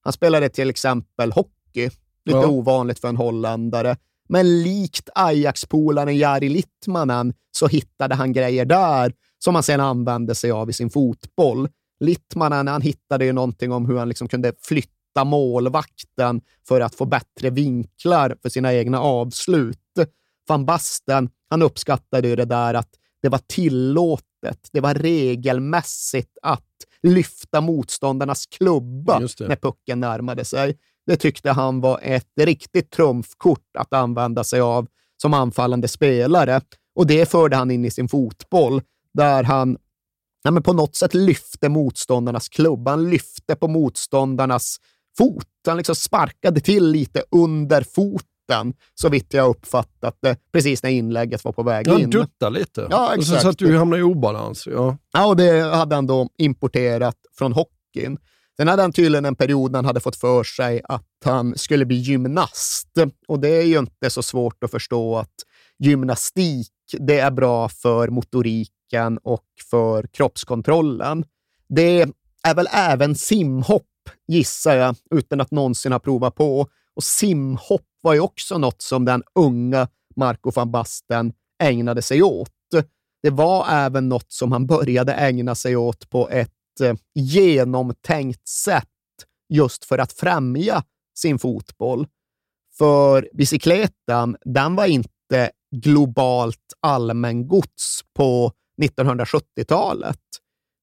Han spelade till exempel hockey, lite Ja. ovanligt för en holländare. Men likt Ajax-polaren Jari Littmanen så hittade han grejer där som han sen använde sig av i sin fotboll. Littmanen han hittade ju någonting om hur han liksom kunde flytta målvakten för att få bättre vinklar för sina egna avslut. Van Basten han uppskattade ju det där att det var tillåtet, det var regelmässigt att lyfta motståndarnas klubba när pucken närmade sig. Det tyckte han var ett riktigt trumfkort att använda sig av som anfallande spelare. Och det förde han in i sin fotboll, där han ja, men på något sätt lyfte motståndarnas klubba. Han lyfte på motståndarnas fot. Han liksom sparkade till lite under foten, så vitt jag uppfattat det, precis när inlägget var på väg Han in. duttar lite. Ja, Och så, exakt. så att du hamnar i obalans. Ja. Ja, och det hade han då importerat från hockeyn. Sen hade han tydligen en period när han hade fått för sig att han skulle bli gymnast. Och det är ju inte så svårt att förstå att gymnastik, det är bra för motoriken och för kroppskontrollen. Det är väl även simhopp, gissar jag, utan att någonsin ha provat på. Och simhopp var ju också något som den unga Marco van Basten ägnade sig åt. Det var även något som han började ägna sig åt på ett genomtänkt sätt just för att främja sin fotboll. För bicykleten, den var inte globalt allmängods på 1970-talet.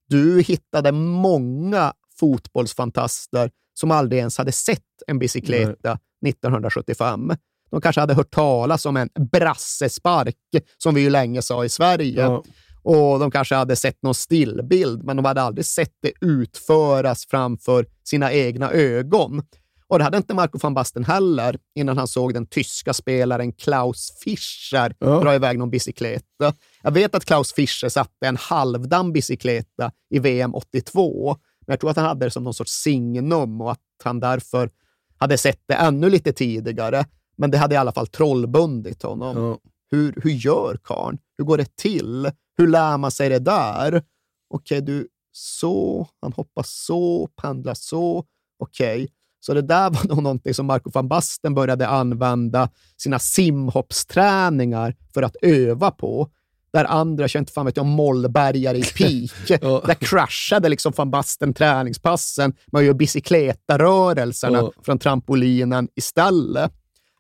Du hittade många fotbollsfantaster som aldrig ens hade sett en bicykleta 1975. De kanske hade hört talas om en brassespark, som vi ju länge sa i Sverige. Ja. Och de kanske hade sett någon stillbild, men de hade aldrig sett det utföras framför sina egna ögon. Och det hade inte Marco van Basten heller innan han såg den tyska spelaren Klaus Fischer Ja. dra iväg någon bicykleta. Jag vet att Klaus Fischer satte en halvdamm bicykleta i VM 82, men jag tror att han hade det som någon sorts signum och att han därför hade sett det ännu lite tidigare. Men det hade i alla fall trollbundit honom. Ja. Hur, hur gör karln? Hur går det till? Hur lär man sig det där? Okej, du, så, han hoppar så, pendlar så. Okej, så det där var nog någonting som Marco van Basten började använda sina simhoppsträningar för att öva på. Där andra, jag inte fan vet jag, mollbergare i peak. Ja. Där kraschade liksom van Basten träningspassen med att göra bicykletarörelserna Ja. från trampolinen istället.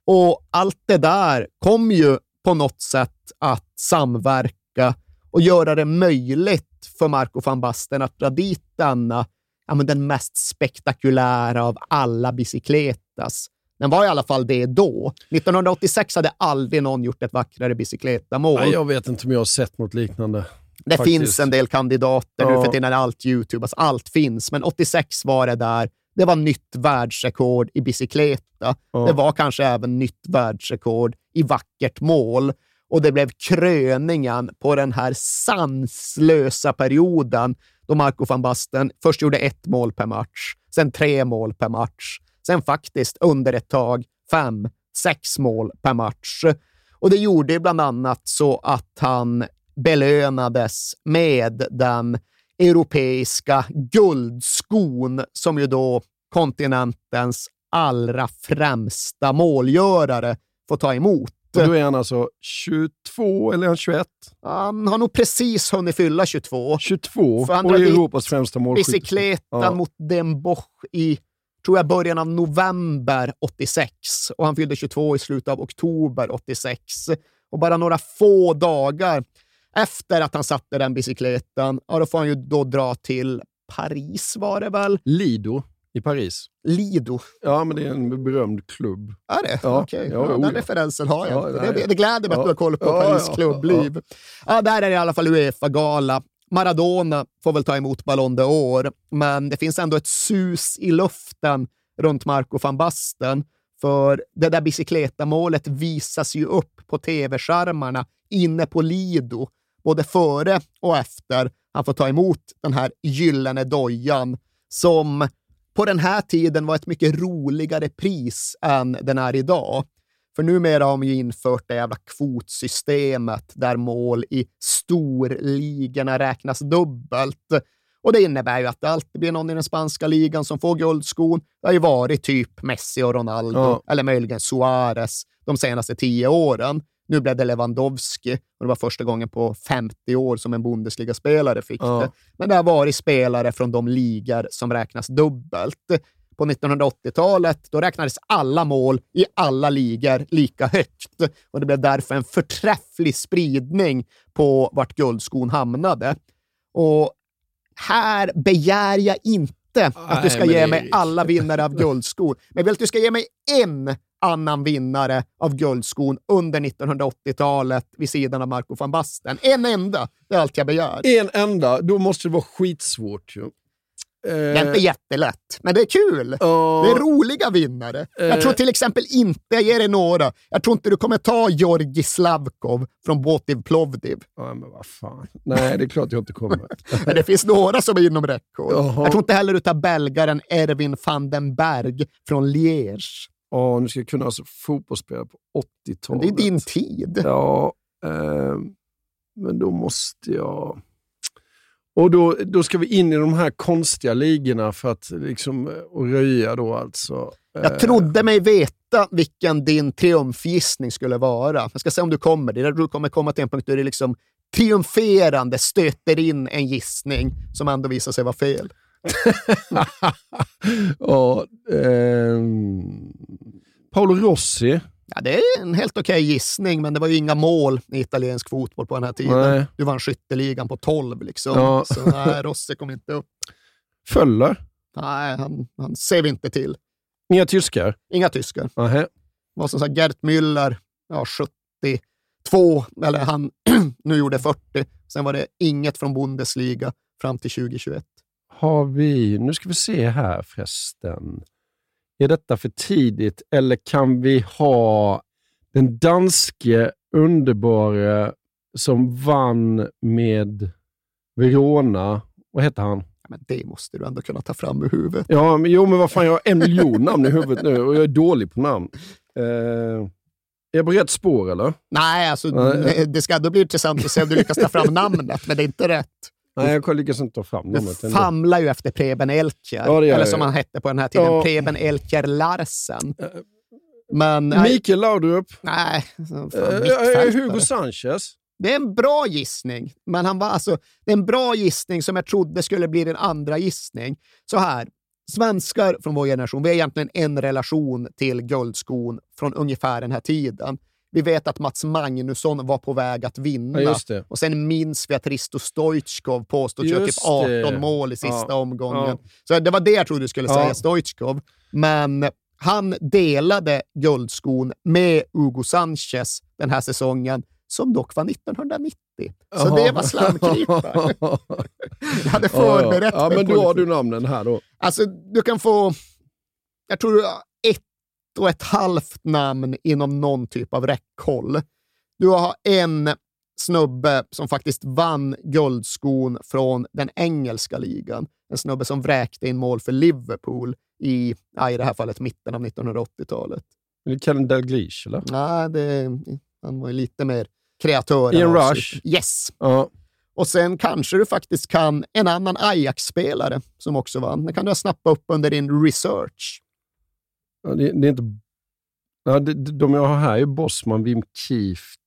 Och allt det där kom ju på något sätt att samverka och göra det möjligt för Marco van Basten att dra dit denna, ja, men den mest spektakulära av alla bicicletas. Den var i alla fall det då. 1986 hade aldrig någon gjort ett vackrare bicicletamål. Nej, jag vet inte om jag har sett något liknande. Det faktiskt. finns en del kandidater nu Ja. för tiden, allt YouTube, alltså allt finns. Men 86 var det där. Det var nytt världsrekord i bicykleta. Ja. Det var kanske även nytt världsrekord i vackert mål. Och det blev kröningen på den här sanslösa perioden då Marco van Basten först gjorde ett mål per match, sen tre mål per match, sen faktiskt under ett tag fem, sex mål per match. Och det gjorde bland annat så att han belönades med den europeiska guldskon som ju då kontinentens allra främsta målgörare får ta emot. Och då är han alltså 22 eller är han 21? Han har nog precis hunnit fylla 22. 22 För han och är Europas främsta målskytt. Bicykletan Ja. mot Den Bosch i, tror jag, början av november 86 och han fyllde 22 i slutet av oktober 86. Och bara några få dagar efter att han satte den bicykleten, ja, då får han ju då dra till Paris var det väl? Lido i Paris. Lido. Ja, men det är en berömd klubb. Är det? Ja. Okej, Ja, den ja. referensen har jag Ja, det, det gläder mig att Ja. du har koll på Ja, Paris klubbliv. Ja, där är det i alla fall Uefa-gala. Maradona får väl ta emot Ballon d'Or, men det finns ändå ett sus i luften runt Marco van Basten. För det där bicykletamålet visas ju upp på tv-skärmarna inne på Lido, både före och efter han får ta emot den här gyllene dojan som på den här tiden var ett mycket roligare pris än den är idag. För numera har de ju infört det jävla kvotsystemet där mål i storligorna räknas dubbelt. Och det innebär ju att det alltid blir någon i den spanska ligan som får guldskon. Det har ju varit typ Messi och Ronaldo, Ja. eller möjligen Suarez, de senaste tio åren. Nu blev det Lewandowski och det var första gången på 50 år som en Bundesliga-spelare fick Ja. det. Men det har varit spelare från de ligor som räknas dubbelt. På 1980-talet då räknades alla mål i alla ligor lika högt och det blev därför en förträfflig spridning på vart guldskon hamnade. Och här begär jag inte att du ska ge mig alla vinnare av guldskon, men jag vill att du ska ge mig en annan vinnare av guldskon under 1980-talet vid sidan av Marco van Basten. En enda, det är allt jag begär. En enda, då måste det vara skitsvårt ju. Det är inte jättelätt, men det är kul. ja, Det är roliga vinnare. Jag tror till exempel inte, jag ger dig några, jag tror inte du kommer ta Georgi Slavkov från Botiv Plovdiv. ja, men vad fan. Nej, det är klart jag inte kommer. Men det finns några som är inom räckhåll. Jaha. Jag tror inte heller du tar belgaren Erwin van den Berg från Liège. Ja, nu ska jag kunna alltså fotbollsspela på Men 80-talet. det är din tid. Ja, eh, men då måste jag... Och då, då ska vi in i de här konstiga ligorna för att liksom, eh, och röja då alltså. Jag trodde mig veta vilken din triumfgissning skulle vara. Jag ska se om du kommer. Du kommer komma till en punkt där du liksom triumferande stöter in en gissning som ändå visar sig vara fel. ja, ehm, Paolo Rossi. Ja, det är en helt okej gissning, men det var ju inga mål i italiensk fotboll på den här tiden. Nej. Du vann skytteligan på 12 liksom. Ja. Så nej, Rossi kom inte upp. Föller. Nej, han, han ser vi inte till. Inga tyskar. Inga tyskar. Nähä. Det var som sagt Gert Müller, ja, 72, eller han nu gjorde 40. Sen var det inget från Bundesliga fram till 2021. Har vi, nu ska vi se här förresten. är detta för tidigt eller kan vi ha den danske underbara som vann med Verona, vad heter han? Men det måste du ändå kunna ta fram ur huvudet. Ja, men, jo, men vad fan, jag har en miljon namn i huvudet nu och jag är dålig på namn. Eh, är jag på rätt spår eller? Nej, alltså, det ska ändå bli intressant att se om du lyckas ta fram namnet, men det är inte rätt. Nej, jag lyckas inte ta fram namnet. Du famlar ju efter Preben Elkjär, Ja, eller som han hette på den här tiden, Ja. Preben Elkjär Larsen. Men Mikael Laudrup. nej, fan, Eh, mittfältare. Hugo Sanchez. Det är en bra gissning, men han var alltså, det är en bra gissning som jag trodde skulle bli din andra gissning. Så här, svenskar från vår generation, vi har egentligen en relation till guldskon från ungefär den här tiden. Vi vet att Mats Magnusson var på väg att vinna. Ja, just det. Och sen minns vi att Risto Stoichkov påstod göra typ Just 18 det. mål i sista Ja, omgången. ja. Så det var det jag trodde du skulle Ja. säga, Stoichkov. Men han delade guldskon med Hugo Sanchez den här säsongen, som dock var 1990. Så Jaha. det var slamkrypare. Jag hade förberett ja, mig men på då har du namnen här då. Alltså, du kan få, jag tror och ett halvt namn inom någon typ av räckhåll. Du har en snubbe som faktiskt vann guldskon från den engelska ligan. En snubbe som vräkte in mål för Liverpool i, ja, i det här fallet, mitten av 1980-talet. Är det Kellen Dalglish eller? Nej, det, han var ju lite mer kreatör. avslut. Rush. Yes. Ja. Och sen kanske du faktiskt kan en annan Ajax-spelare som också vann. Det kan du ha snappat upp under din research. Ja, det, det är inte... Ja, det, de jag har här är Bosman, Wim Kieft,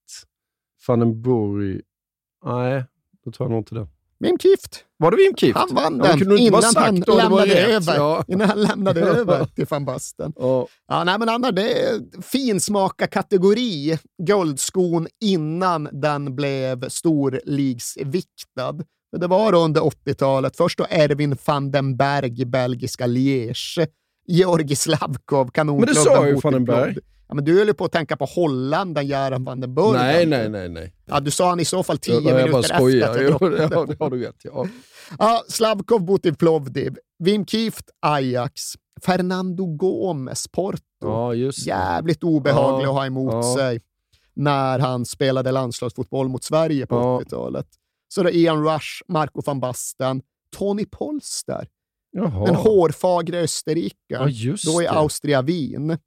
van den Burg. Nej, då tar jag nog inte den. Wim Kieft. Var det Wim Kieft? Han vann Ja, den bara innan han lämnade över. Ja. Innan han lämnade över till van Basten. Ja. Ja, nej, men Anna, det är finsmaka-kategori, guldskon, innan den blev storligsviktad. Det var under 80-talet. Först då Erwin van den Berg i belgiska Liège. Georgi Slavkov, kanonklubben. Men det sa ju mot van den en klubb. Berg. Ja, men du höll ju på att tänka på Holländaren Göran van den Burg. Nej, nej, nej. nej. Ja, du sa han i så fall tio jag, jag bara minuter efter skojar. jag Jo, droppade. ja, det har du rätt ja. Ja, Slavkov Butiv Plovdiv, Wim Kieft Ajax, Fernando Gomes Porto. Ja, just det. Jävligt obehaglig Ja, att ha emot ja. sig när han spelade landslagsfotboll mot Sverige på Ja. 80-talet. Så det är Ian Rush, Marco van Basten, Tony Polster, Jaha. den hårfagre österrikaren, Ja, då i. Austria-Wien.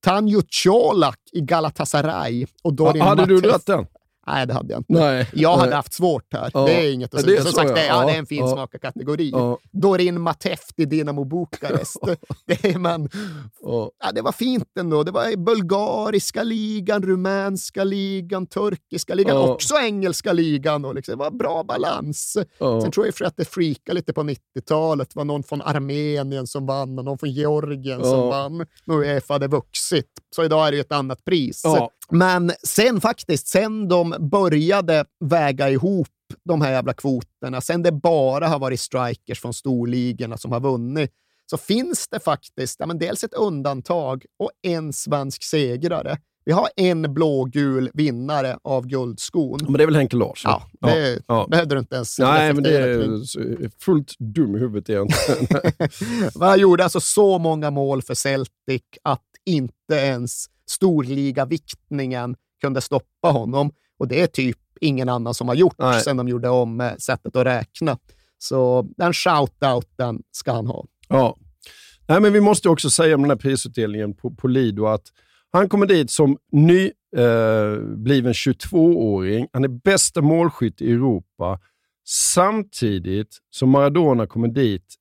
Tanjo Colak i Galatasaray och Dorin Ja, hade du Matef- dragit den? Nej, det hade jag inte. Nej. Jag hade Nej. haft svårt här. Ja. Det är inget att säga. Som sa sagt, det, ja, det är en fin ja. Dorin Mateft i Dinamo Bukarest. det, är, men, Ja. det var fint ändå. Det var i bulgariska ligan, rumänska ligan, turkiska ligan, också engelska ligan. Och liksom, det var bra balans. Sen tror jag för att det freakade lite på 90-talet. Det var någon från Armenien som vann och någon från Georgien som vann. Nu Uefa hade vuxit, så idag är det ett annat pris. Ja. Men sen faktiskt, sen de började väga ihop de här jävla kvoterna, sen det bara har varit strikers från storligorna som har vunnit, så finns det faktiskt ja, men dels ett undantag och en svensk segrare. Vi har en blågul vinnare av guldskon. Men det är väl Henke Larsson? Ja, det ja. behövde du inte ens Nej, men det är fullt dum i huvudet egentligen. Han gjorde alltså så många mål för Celtic att inte ens storligaviktningen kunde stoppa honom. Och det är typ ingen annan som har gjort Nej. sedan de gjorde om eh, sättet att räkna. Så den shoutouten ska han ha. Ja. Nej, men vi måste också säga om den här prisutdelningen på, på Lido att han kommer dit som nybliven eh, bliven 22-åring. Han är bästa målskytt i Europa samtidigt som Maradona kommer dit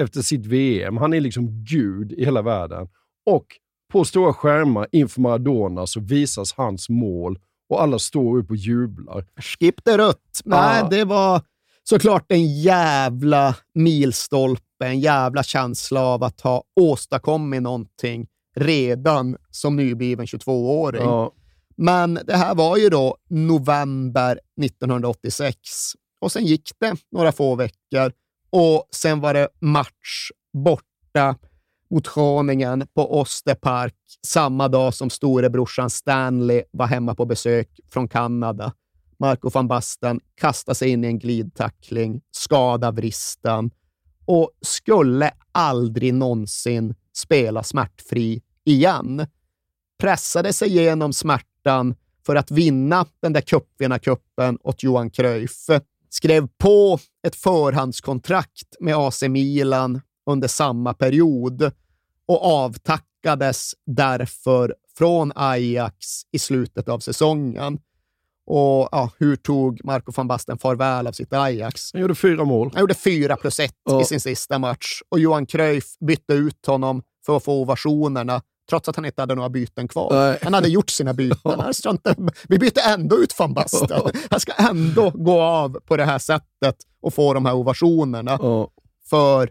efter sitt VM. Han är liksom gud i hela världen. Och på stora skärmar inför Maradona så visas hans mål och alla står upp och jublar. Skip the rött. Nej, Ja. det var såklart en jävla milstolpe, en jävla känsla av att ha åstadkommit någonting redan som nybliven 22-åring. Ja. Men det här var ju då november 1986 och sen gick det några få veckor och sen var det match borta mot Haningen på Osterpark samma dag som storebrorsan Stanley var hemma på besök från Kanada. Marco van Basten kastade sig in i en glidtackling, skadade vristen och skulle aldrig någonsin spela smärtfri igen. Pressade sig igenom smärtan för att vinna den där cupvinnarcupen åt Johan Cruyff. Skrev på ett förhandskontrakt med AC Milan under samma period och avtackades därför från Ajax i slutet av säsongen. Och ja, hur tog Marco van Basten farväl av sitt Ajax? Han gjorde fyra mål. Han gjorde fyra plus ett Ja. i sin sista match och Johan Cruyff bytte ut honom för att få ovationerna trots att han inte hade några byten kvar. Nej. Han hade gjort sina byten. Han struntade- Vi bytte ändå ut van Basten. Han ska ändå gå av på det här sättet och få de här ovationerna. Ja. För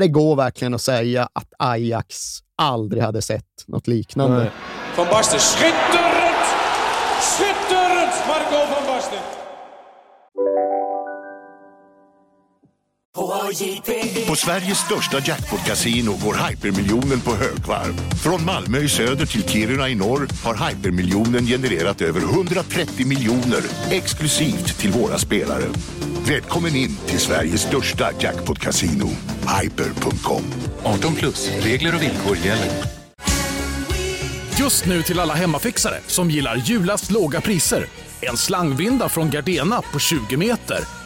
det går verkligen att säga att Ajax aldrig hade sett något liknande. Nej. Van Basten, schitterend! På Sveriges största jackpot-kasino går hypermiljonen på högvarv. Från Malmö i söder till Kiruna i norr har hypermiljonen genererat över 130 miljoner exklusivt till våra spelare. Välkommen in till Sveriges största jackpot-kasino, hyper.com. 18 plus, regler och villkor gäller. Just nu till alla hemmafixare som gillar julast låga priser. En slangvinda från Gardena på 20 meter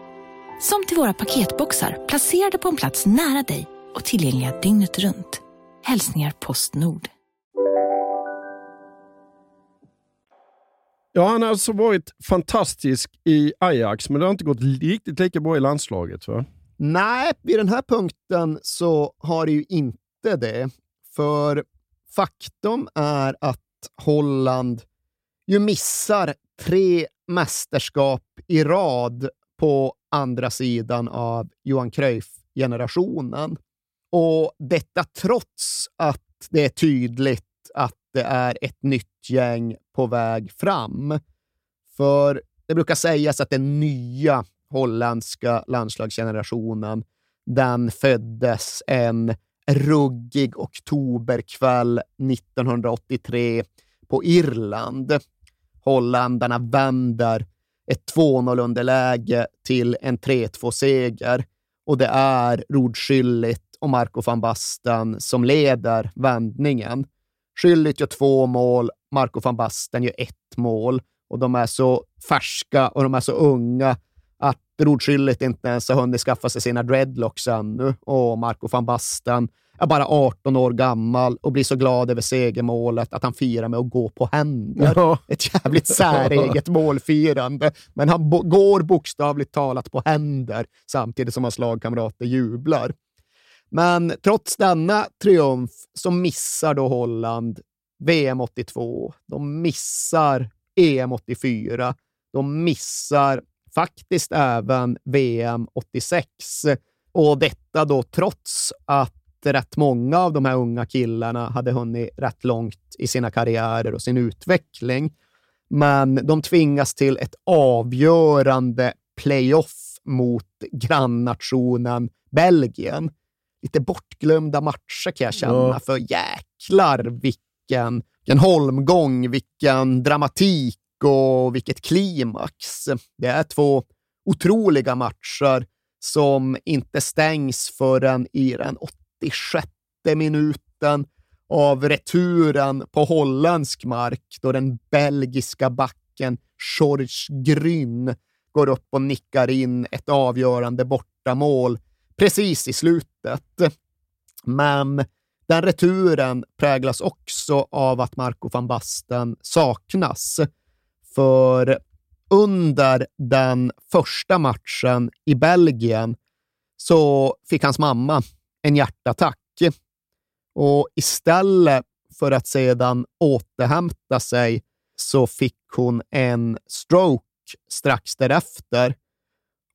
Som till våra paketboxar placerade på en plats nära dig och tillgängliga dygnet runt. Hälsningar Postnord. Ja, han har alltså varit fantastisk i Ajax, men det har inte gått riktigt lika bra i landslaget. Va? Nej, vid den här punkten så har det ju inte det. För faktum är att Holland ju missar tre mästerskap i rad på andra sidan av Johan Cruyff-generationen. Och detta trots att det är tydligt att det är ett nytt gäng på väg fram. För det brukar sägas att den nya holländska landslagsgenerationen, den föddes en ruggig oktoberkväll 1983 på Irland. Holländarna vänder ett 2-0-underläge till en 3-2-seger och det är Rod Schüllit och Marco van Basten som leder vändningen. Schüllit gör två mål, Marco van Basten gör ett mål. Och de är så färska och de är så unga att Rod Schüllit inte ens har hunnit skaffa sig sina dreadlocks ännu. Och Marco van Basten är bara 18 år gammal och blir så glad över segermålet att han firar med att gå på händer. Ja. Ett jävligt säreget målfirande, men han bo- går bokstavligt talat på händer samtidigt som hans lagkamrater jublar. Men trots denna triumf så missar då Holland VM 82. De missar EM 84. De missar faktiskt även VM 86. Och detta då trots att rätt många av de här unga killarna hade hunnit rätt långt i sina karriärer och sin utveckling. Men de tvingas till ett avgörande playoff mot grannnationen Belgien. Lite bortglömda matcher kan jag känna, Ja. för jäklar vilken, vilken holmgång, vilken dramatik och vilket klimax. Det är två otroliga matcher som inte stängs förrän i den 86 minuten av returen på holländsk mark då den belgiska backen George Gryn går upp och nickar in ett avgörande bortamål precis i slutet. Men den returen präglas också av att Marco van Basten saknas. För under den första matchen i Belgien så fick hans mamma en hjärtattack. Och istället för att sedan återhämta sig så fick hon en stroke strax därefter.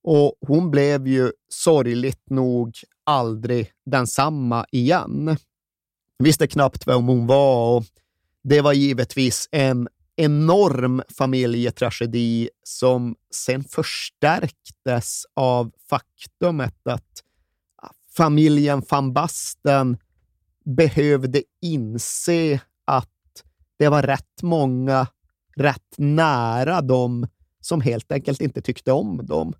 Och hon blev ju sorgligt nog aldrig densamma igen. visste knappt vem hon var och det var givetvis en enorm familjetragedi som sen förstärktes av faktumet att familjen van Basten behövde inse att det var rätt många rätt nära dem som helt enkelt inte tyckte om dem.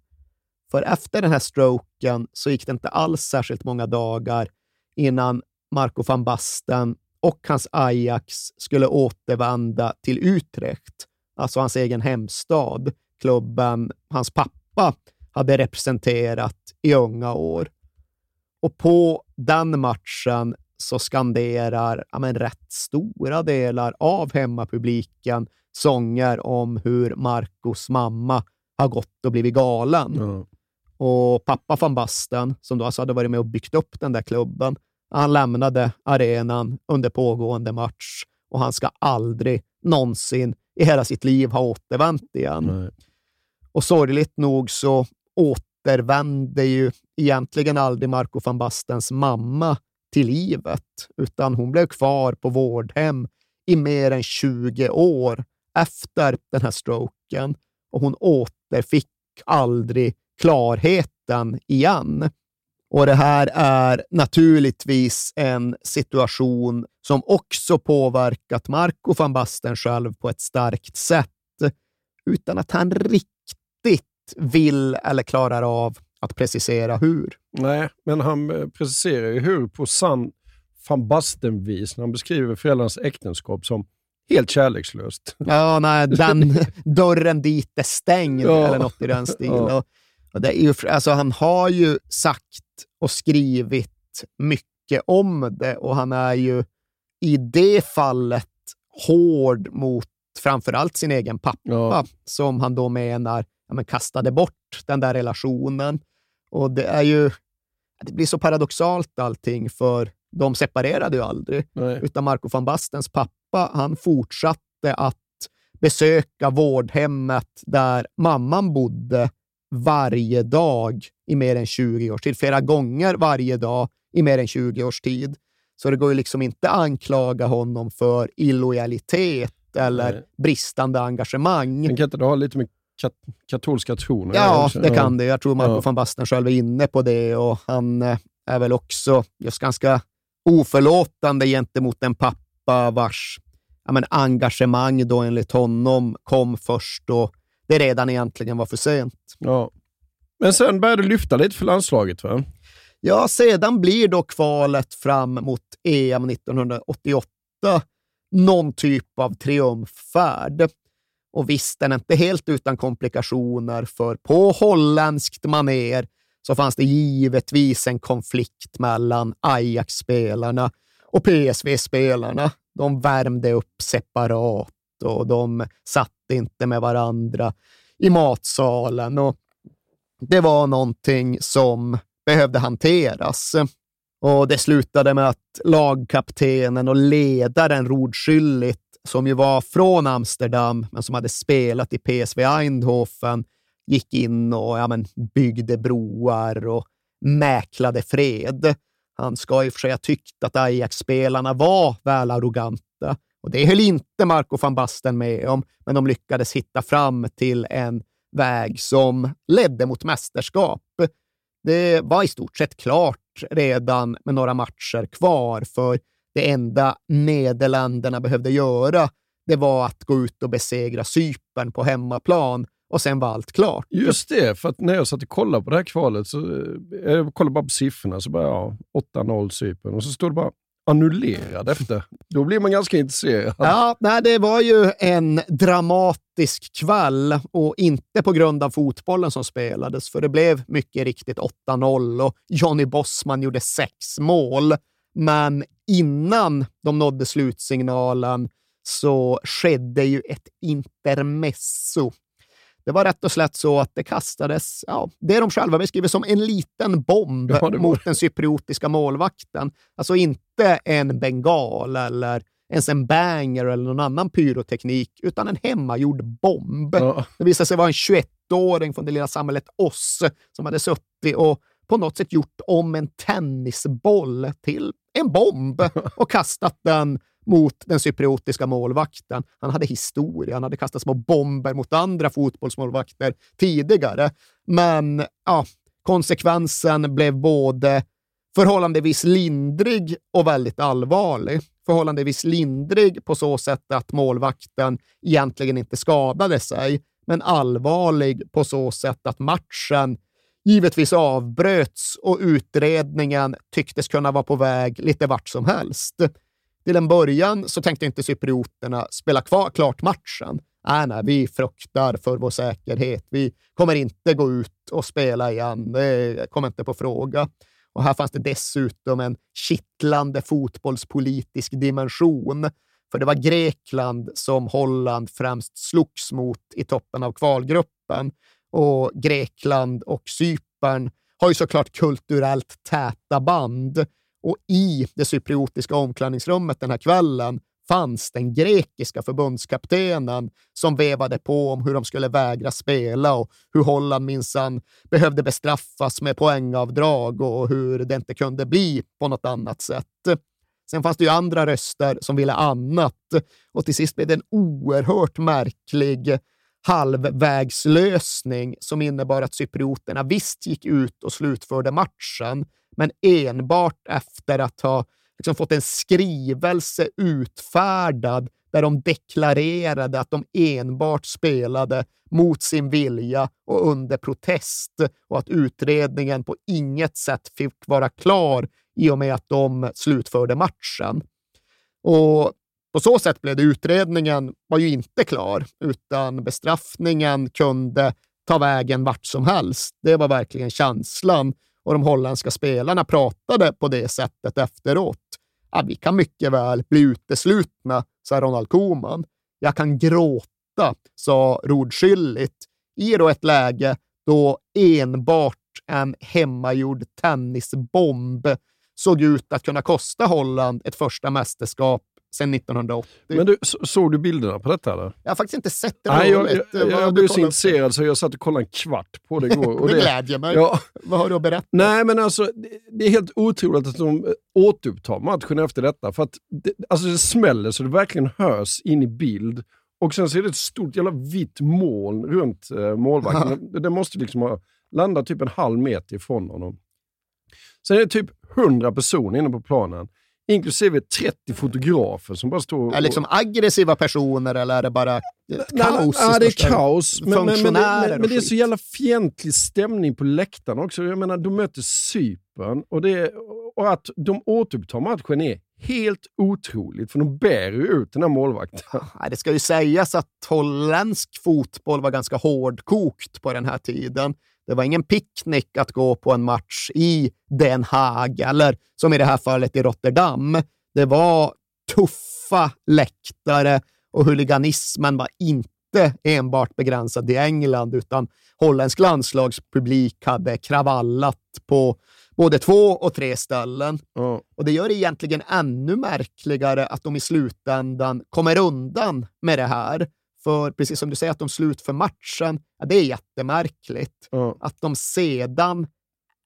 För efter den här stroken så gick det inte alls särskilt många dagar innan Marco van Basten och hans Ajax skulle återvända till Utrecht, alltså hans egen hemstad, klubben hans pappa hade representerat i unga år. Och på den matchen så skanderar ja, men, rätt stora delar av hemmapubliken sånger om hur Marcos mamma har gått och blivit galen. Ja. Och pappa van Basten, som då alltså hade varit med och byggt upp den där klubben, han lämnade arenan under pågående match och han ska aldrig någonsin i hela sitt liv ha återvänt igen. Nej. Och sorgligt nog så återvände ju egentligen aldrig Marco van Bastens mamma till livet, utan hon blev kvar på vårdhem i mer än 20 år efter den här stroken och hon återfick aldrig klarheten igen. Och det här är naturligtvis en situation som också påverkat Marco van Basten själv på ett starkt sätt, utan att han riktigt vill eller klarar av att precisera hur. Nej, men han eh, preciserar ju hur på sann van Basten-vis när han beskriver föräldrarnas äktenskap som helt kärlekslöst. Ja, nej, den dörren dit är stängd Ja. eller något i den stilen. Ja. Och, och det är ju, alltså, han har ju sagt och skrivit mycket om det och han är ju i det fallet hård mot framförallt sin egen pappa, Ja. som han då menar ja, men kastade bort den där relationen. Och det är ju det blir så paradoxalt allting, för de separerade ju aldrig. Nej. Utan Marco van Bastens pappa, han fortsatte att besöka vårdhemmet där mamman bodde varje dag i mer än 20 års tid. Flera gånger varje dag i mer än 20 års tid. Så det går ju liksom inte anklaga honom för illojalitet eller Nej. bristande engagemang. Men kan inte det ha lite med kat katolska tron att göra Ja, också? det kan det. Jag tror Marco Ja. van Basten själv är inne på det och han eh, är väl också just ganska oförlåtande gentemot en pappa vars ja, men engagemang då enligt honom kom först då det redan egentligen var för sent. Ja. Men sen började det lyfta lite för landslaget, va? Ja, sedan blir då kvalet fram mot EM 1988 någon typ av triumffärd. Och visst, den är inte helt utan komplikationer, för på holländskt maner så fanns det givetvis en konflikt mellan Ajax-spelarna och PSV-spelarna. De värmde upp separat och de satt inte med varandra i matsalen. Och det var någonting som behövde hanteras. Och det slutade med att lagkaptenen och ledaren Rod som ju var från Amsterdam, men som hade spelat i PSV Eindhoven, gick in och ja, men, byggde broar och mäklade fred. Han ska i och för sig ha tyckt att Ajax-spelarna var väl arroganta. Och det höll inte Marco van Basten med om, men de lyckades hitta fram till en väg som ledde mot mästerskap. Det var i stort sett klart redan med några matcher kvar, för det enda Nederländerna behövde göra, det var att gå ut och besegra Cypern på hemmaplan och sen var allt klart. Just det, för när jag satt och kollade på det här kvalet, så, eh, jag kollade bara på siffrorna, så bara ja, 8-0 Cypern och så står det bara annullerad efter. Då blir man ganska intresserad. Ja, nej, det var ju en dramatisk kväll och inte på grund av fotbollen som spelades, för det blev mycket riktigt 8-0 och Johnny Bossman gjorde sex mål. Men innan de nådde slutsignalen så skedde ju ett intermezzo. Det var rätt och slätt så att det kastades, ja, det de själva beskriver som en liten bomb Ja, mot den cypriotiska målvakten. Alltså inte en bengal eller ens en banger eller någon annan pyroteknik, utan en hemmagjord bomb. Ja. Det visade sig vara en 21-åring från det lilla samhället Oss som hade suttit och på något sätt gjort om en tennisboll till en bomb och kastat den mot den cypriotiska målvakten. Han hade historia, han hade kastat små bomber mot andra fotbollsmålvakter tidigare. Men ja, konsekvensen blev både förhållandevis lindrig och väldigt allvarlig. Förhållandevis lindrig på så sätt att målvakten egentligen inte skadade sig, men allvarlig på så sätt att matchen givetvis avbröts och utredningen tycktes kunna vara på väg lite vart som helst. Till en början så tänkte inte cyprioterna spela kvar, klart matchen. Äh, nej, vi fruktar för vår säkerhet. Vi kommer inte gå ut och spela igen. Det kommer inte på fråga. Och här fanns det dessutom en kittlande fotbollspolitisk dimension. För det var Grekland som Holland främst slogs mot i toppen av kvalgruppen. Och Grekland och Cypern har ju såklart kulturellt täta band. Och i det cypriotiska omklädningsrummet den här kvällen fanns den grekiska förbundskaptenen som vevade på om hur de skulle vägra spela och hur Holland minsann behövde bestraffas med poängavdrag och hur det inte kunde bli på något annat sätt. Sen fanns det ju andra röster som ville annat och till sist blev det en oerhört märklig halvvägslösning som innebar att cyprioterna visst gick ut och slutförde matchen, men enbart efter att ha liksom fått en skrivelse utfärdad där de deklarerade att de enbart spelade mot sin vilja och under protest och att utredningen på inget sätt fick vara klar i och med att de slutförde matchen. Och på så sätt blev det utredningen var ju inte klar, utan bestraffningen kunde ta vägen vart som helst. Det var verkligen känslan och de holländska spelarna pratade på det sättet efteråt. Ja, vi kan mycket väl bli uteslutna, sa Ronald Koeman. Jag kan gråta, sa Rod i då ett läge då enbart en hemmagjord tennisbomb såg ut att kunna kosta Holland ett första mästerskap sedan 1980. Men du, såg du bilderna på detta? Eller? Jag har faktiskt inte sett det. Nej, jag, jag, jag, jag blev så intresserad så jag satt och kollade en kvart på det igår. Och det, det glädjer mig. Ja. Vad har du att berätta? Nej, men alltså, det, det är helt otroligt att de återupptar matchen efter detta. För att det, alltså det smäller så det verkligen hörs in i bild. Och sen så är det ett stort jävla vitt moln runt eh, målvakten. det, det måste liksom ha landat typ en halv meter ifrån honom. Sen är det typ 100 personer inne på planen inklusive 30 fotografer som bara står... Och... Är det liksom aggressiva personer eller är det bara kaos? Nej, det är kaos. Men, men, men, men, det är så jävla fientlig stämning på läktaren också. Jag menar, de möter Cypern och, det, och att de återupptar matchen är helt otroligt, för de bär ju ut den här målvakten. Det ska ju sägas att holländsk fotboll var ganska hårdkokt på den här tiden. Det var ingen picknick att gå på en match i Den Haag eller som i det här fallet i Rotterdam. Det var tuffa läktare och huliganismen var inte enbart begränsad till England, utan holländsk landslagspublik hade kravallat på både två och tre ställen. Mm. Och Det gör det egentligen ännu märkligare att de i slutändan kommer undan med det här. För precis som du säger, att de slut för matchen, ja, det är jättemärkligt. Mm. Att de sedan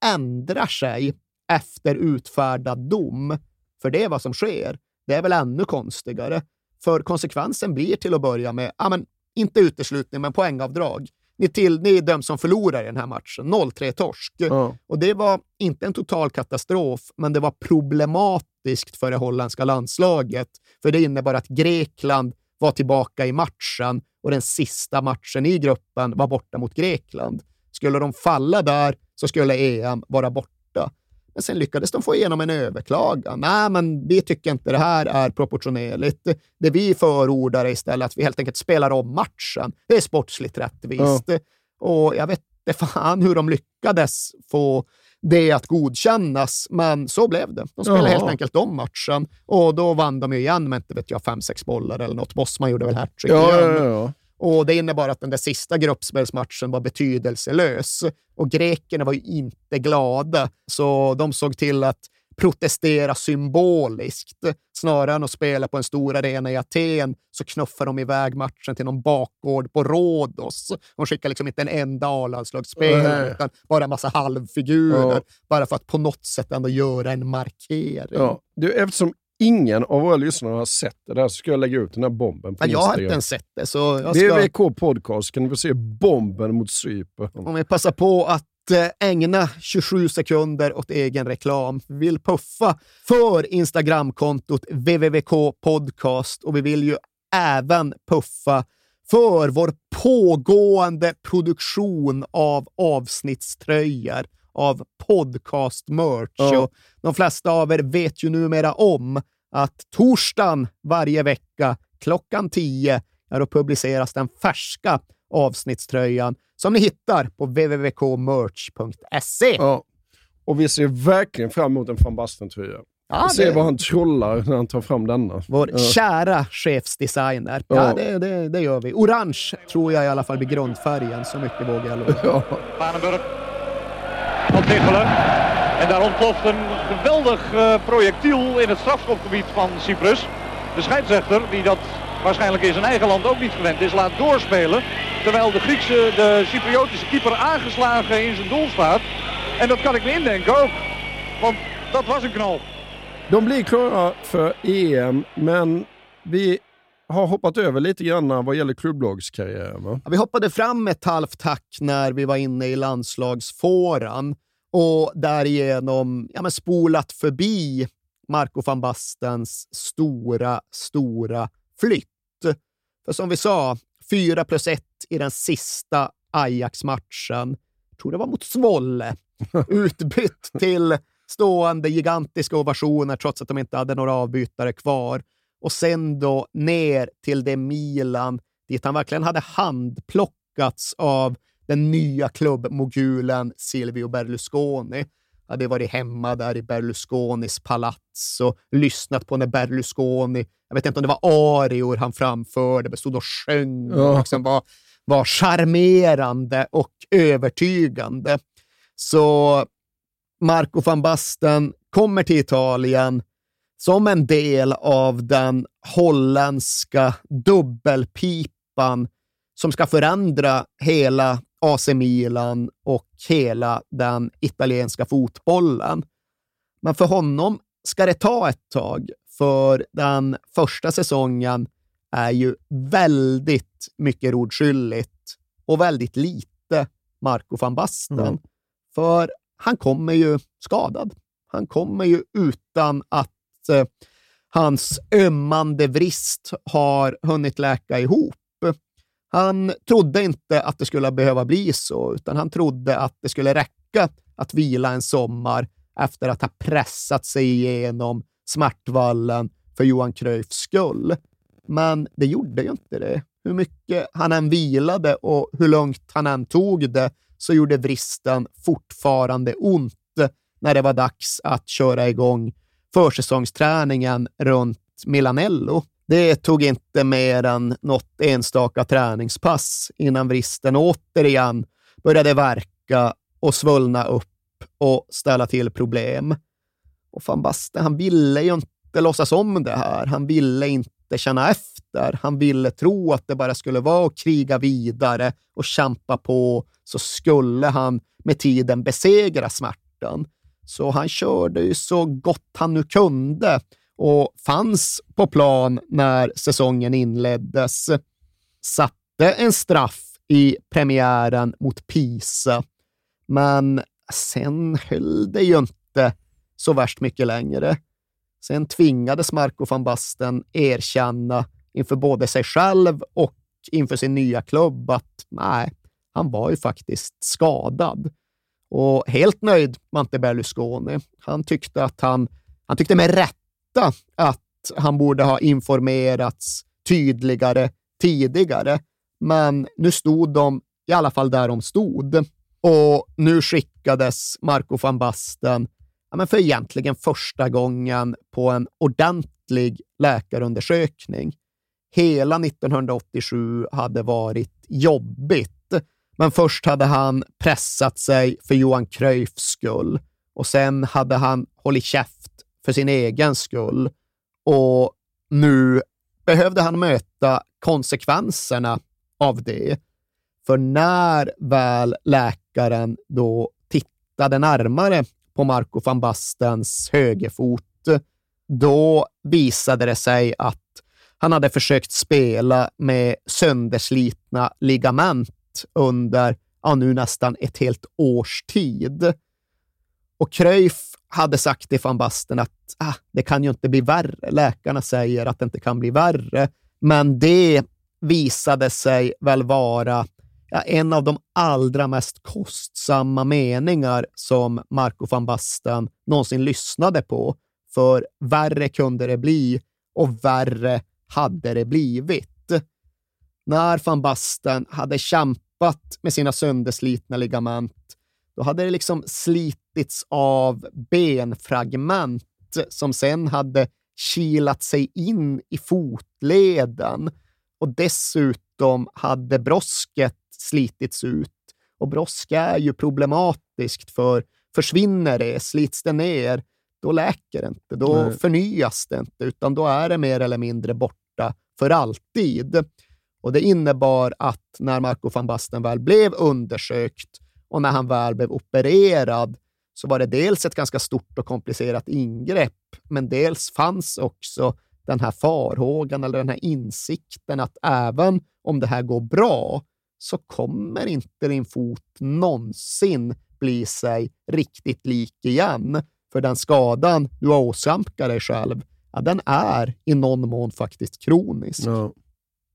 ändrar sig efter utfärdad dom. För det är vad som sker. Det är väl ännu konstigare. För konsekvensen blir till att börja med, ja, men, inte uteslutning, men poängavdrag. Ni, till, ni döms som förlorare i den här matchen. 0-3 torsk. Mm. Och det var inte en total katastrof, men det var problematiskt för det holländska landslaget. För det innebar att Grekland var tillbaka i matchen och den sista matchen i gruppen var borta mot Grekland. Skulle de falla där så skulle EM vara borta. Men sen lyckades de få igenom en överklagan. Nej, men vi tycker inte det här är proportionerligt. Det vi förordar är istället att vi helt enkelt spelar om matchen. Det är sportsligt rättvist. Ja. Och jag vet inte fan hur de lyckades få det att godkännas, men så blev det. De spelade ja. helt enkelt om matchen och då vann de igen med, inte vet jag, fem, sex bollar eller något. Bosman gjorde väl hattrick ja, igen. Ja, ja, och Det innebar att den där sista gruppspelsmatchen var betydelselös och grekerna var ju inte glada, så de såg till att protestera symboliskt. Snarare än att spela på en stor arena i Aten så knuffar de iväg matchen till någon bakgård på Rhodos. De skickar liksom inte en enda A-landslagsspelare, utan bara en massa halvfigurer. Ja. Bara för att på något sätt ändå göra en markering. Ja. Du, eftersom ingen av våra lyssnare har sett det där så ska jag lägga ut den här bomben på Men jag har Instagram. inte ens sett det, så jag ska... VVK Podcast kan du få se bomben mot Cypern. Om vi passar på att ägna 27 sekunder åt egen reklam. Vi vill puffa för Instagramkontot www.k podcast och vi vill ju även puffa för vår pågående produktion av avsnittströjor, av podcast-merch. Ja. Och De flesta av er vet ju numera om att torsdagen varje vecka klockan 10 ja, då publiceras den färska avsnittströjan som ni hittar på www.merch.se. Ja. Och vi ser verkligen fram emot en van Basten-tröja. Ja, vi ser det- vad han trollar när han tar fram denna. Vår Ja. kära chefsdesigner. Ja, Ja. det, det, det gör vi. Orange tror jag i alla fall blir grundfärgen, så mycket vågar jag lova. Vanenburg. Van Tichelen. En daar ontploft een geweldig eh, projectiel in het strafschopgebied van Cyprus. De scheidsrechter, die dat waarschijnlijk in zijn eigen land ook niet gewend is, laat doorspelen. Terwijl de Griekse, de Cypriotische keeper aangeslagen in zijn doel staat. En dat kan ik me indenken ook. Want dat was een knal. De blir klara för EM, men vi har hoppat över lite grann vad gäller klubblagskarriären. Va? Ja, vi hoppade fram ett halvt hack när vi var inne i landslagsfåran och därigenom ja, men spolat förbi Marco van Bastens stora, stora flytt. För som vi sa, 4 plus 1 i den sista Ajax-matchen. Tror det var mot Zwolle. Utbytt till stående gigantiska ovationer trots att de inte hade några avbytare kvar. Och sen då ner till det Milan dit han verkligen hade handplockats av den nya klubbmogulen Silvio Berlusconi. Hade varit hemma där i Berlusconis palats och lyssnat på när Berlusconi, jag vet inte om det var arior han framförde, men stod och sjöng och liksom var, var charmerande och övertygande. Så Marco van Basten kommer till Italien som en del av den holländska dubbelpipan som ska förändra hela AC Milan och hela den italienska fotbollen. Men för honom ska det ta ett tag, för den första säsongen är ju väldigt mycket rodskyldigt och väldigt lite Marco van Basten. Mm. För han kommer ju skadad. Han kommer ju utan att eh, hans ömmande vrist har hunnit läka ihop. Han trodde inte att det skulle behöva bli så, utan han trodde att det skulle räcka att vila en sommar efter att ha pressat sig igenom smärtvallen för Johan Cruyffs skull. Men det gjorde ju inte det. Hur mycket han än vilade och hur långt han än tog det så gjorde vristen fortfarande ont när det var dags att köra igång försäsongsträningen runt Milanello. Det tog inte mer än något enstaka träningspass innan vristen återigen började verka och svullna upp och ställa till problem. Och van Basten, han ville ju inte låtsas om det här. Han ville inte känna efter. Han ville tro att det bara skulle vara att kriga vidare och kämpa på, så skulle han med tiden besegra smärtan. Så han körde ju så gott han nu kunde och fanns på plan när säsongen inleddes. Satte en straff i premiären mot Pisa, men sen höll det ju inte så värst mycket längre. Sen tvingades Marco van Basten erkänna inför både sig själv och inför sin nya klubb att nej, han var ju faktiskt skadad. Och helt nöjd var inte Berlusconi. Han tyckte att han, han tyckte med rätt att han borde ha informerats tydligare tidigare. Men nu stod de i alla fall där de stod. Och nu skickades Marco van Basten ja, men för egentligen första gången på en ordentlig läkarundersökning. Hela 1987 hade varit jobbigt, men först hade han pressat sig för Johan Cruyffs skull och sen hade han hållit käft för sin egen skull. Och nu behövde han möta konsekvenserna av det. För när väl läkaren då tittade närmare på Marco van Bastens högerfot, då visade det sig att han hade försökt spela med sönderslitna ligament under ja, nu nästan ett helt års tid. Och Cruyff hade sagt till van Basten att ah, det kan ju inte bli värre. Läkarna säger att det inte kan bli värre. Men det visade sig väl vara ja, en av de allra mest kostsamma meningar som Marco van Basten någonsin lyssnade på. För värre kunde det bli och värre hade det blivit. När van Basten hade kämpat med sina sönderslitna ligament, då hade det liksom slitits av benfragment som sen hade kilat sig in i fotleden och dessutom hade brosket slitits ut. Och brosk är ju problematiskt för försvinner det, slits det ner, då läker det inte, då Nej. förnyas det inte, utan då är det mer eller mindre borta för alltid. Och Det innebar att när Marco van Basten väl blev undersökt och när han väl blev opererad så var det dels ett ganska stort och komplicerat ingrepp, men dels fanns också den här farhågan eller den här insikten att även om det här går bra så kommer inte din fot någonsin bli sig riktigt lik igen. För den skadan du har åsamkat dig själv, ja, den är i någon mån faktiskt kronisk. Ja.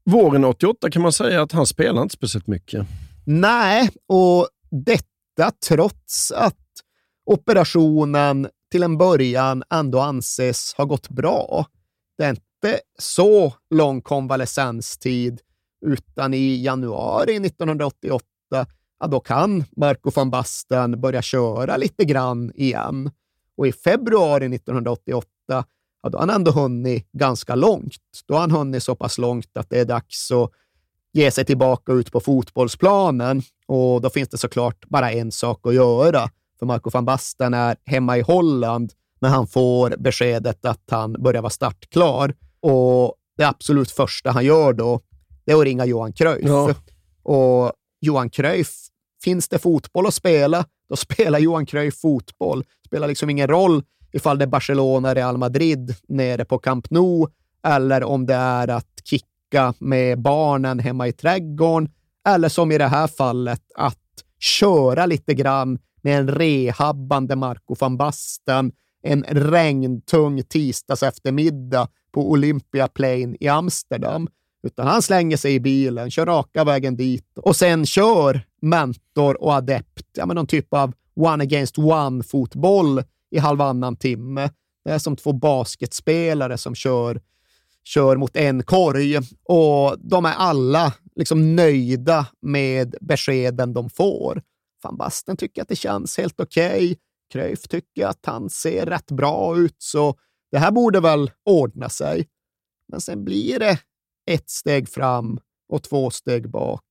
Våren 88 kan man säga att han spelar inte speciellt mycket. Nej, och detta trots att operationen till en början ändå anses ha gått bra. Det är inte så lång konvalescenstid, utan i januari 1988, ja, då kan Marco van Basten börja köra lite grann igen. Och i februari 1988, ja, då har han ändå hunnit ganska långt. Då har han hunnit så pass långt att det är dags att ge sig tillbaka ut på fotbollsplanen. Och då finns det såklart bara en sak att göra. För Marco van Basten är hemma i Holland när han får beskedet att han börjar vara startklar. Och det absolut första han gör då, det är att ringa Johan Cruyff. Ja. Och Johan Cruyff, finns det fotboll att spela, då spelar Johan Cruyff fotboll. Det spelar liksom ingen roll ifall det är Barcelona, Real Madrid nere på Camp Nou eller om det är att kicka med barnen hemma i trädgården eller som i det här fallet att köra lite grann med en rehabbande Marco van Basten en regntung tisdags eftermiddag på Olympia Plain i Amsterdam. Utan han slänger sig i bilen, kör raka vägen dit och sen kör mentor och adept, ja, men någon typ av one against one-fotboll i halvannan timme. Det är som två basketspelare som kör, kör mot en korg och de är alla liksom nöjda med beskeden de får. Van Basten tycker att det känns helt okej. Okay. Cruyff tycker att han ser rätt bra ut, så det här borde väl ordna sig. Men sen blir det ett steg fram och två steg bak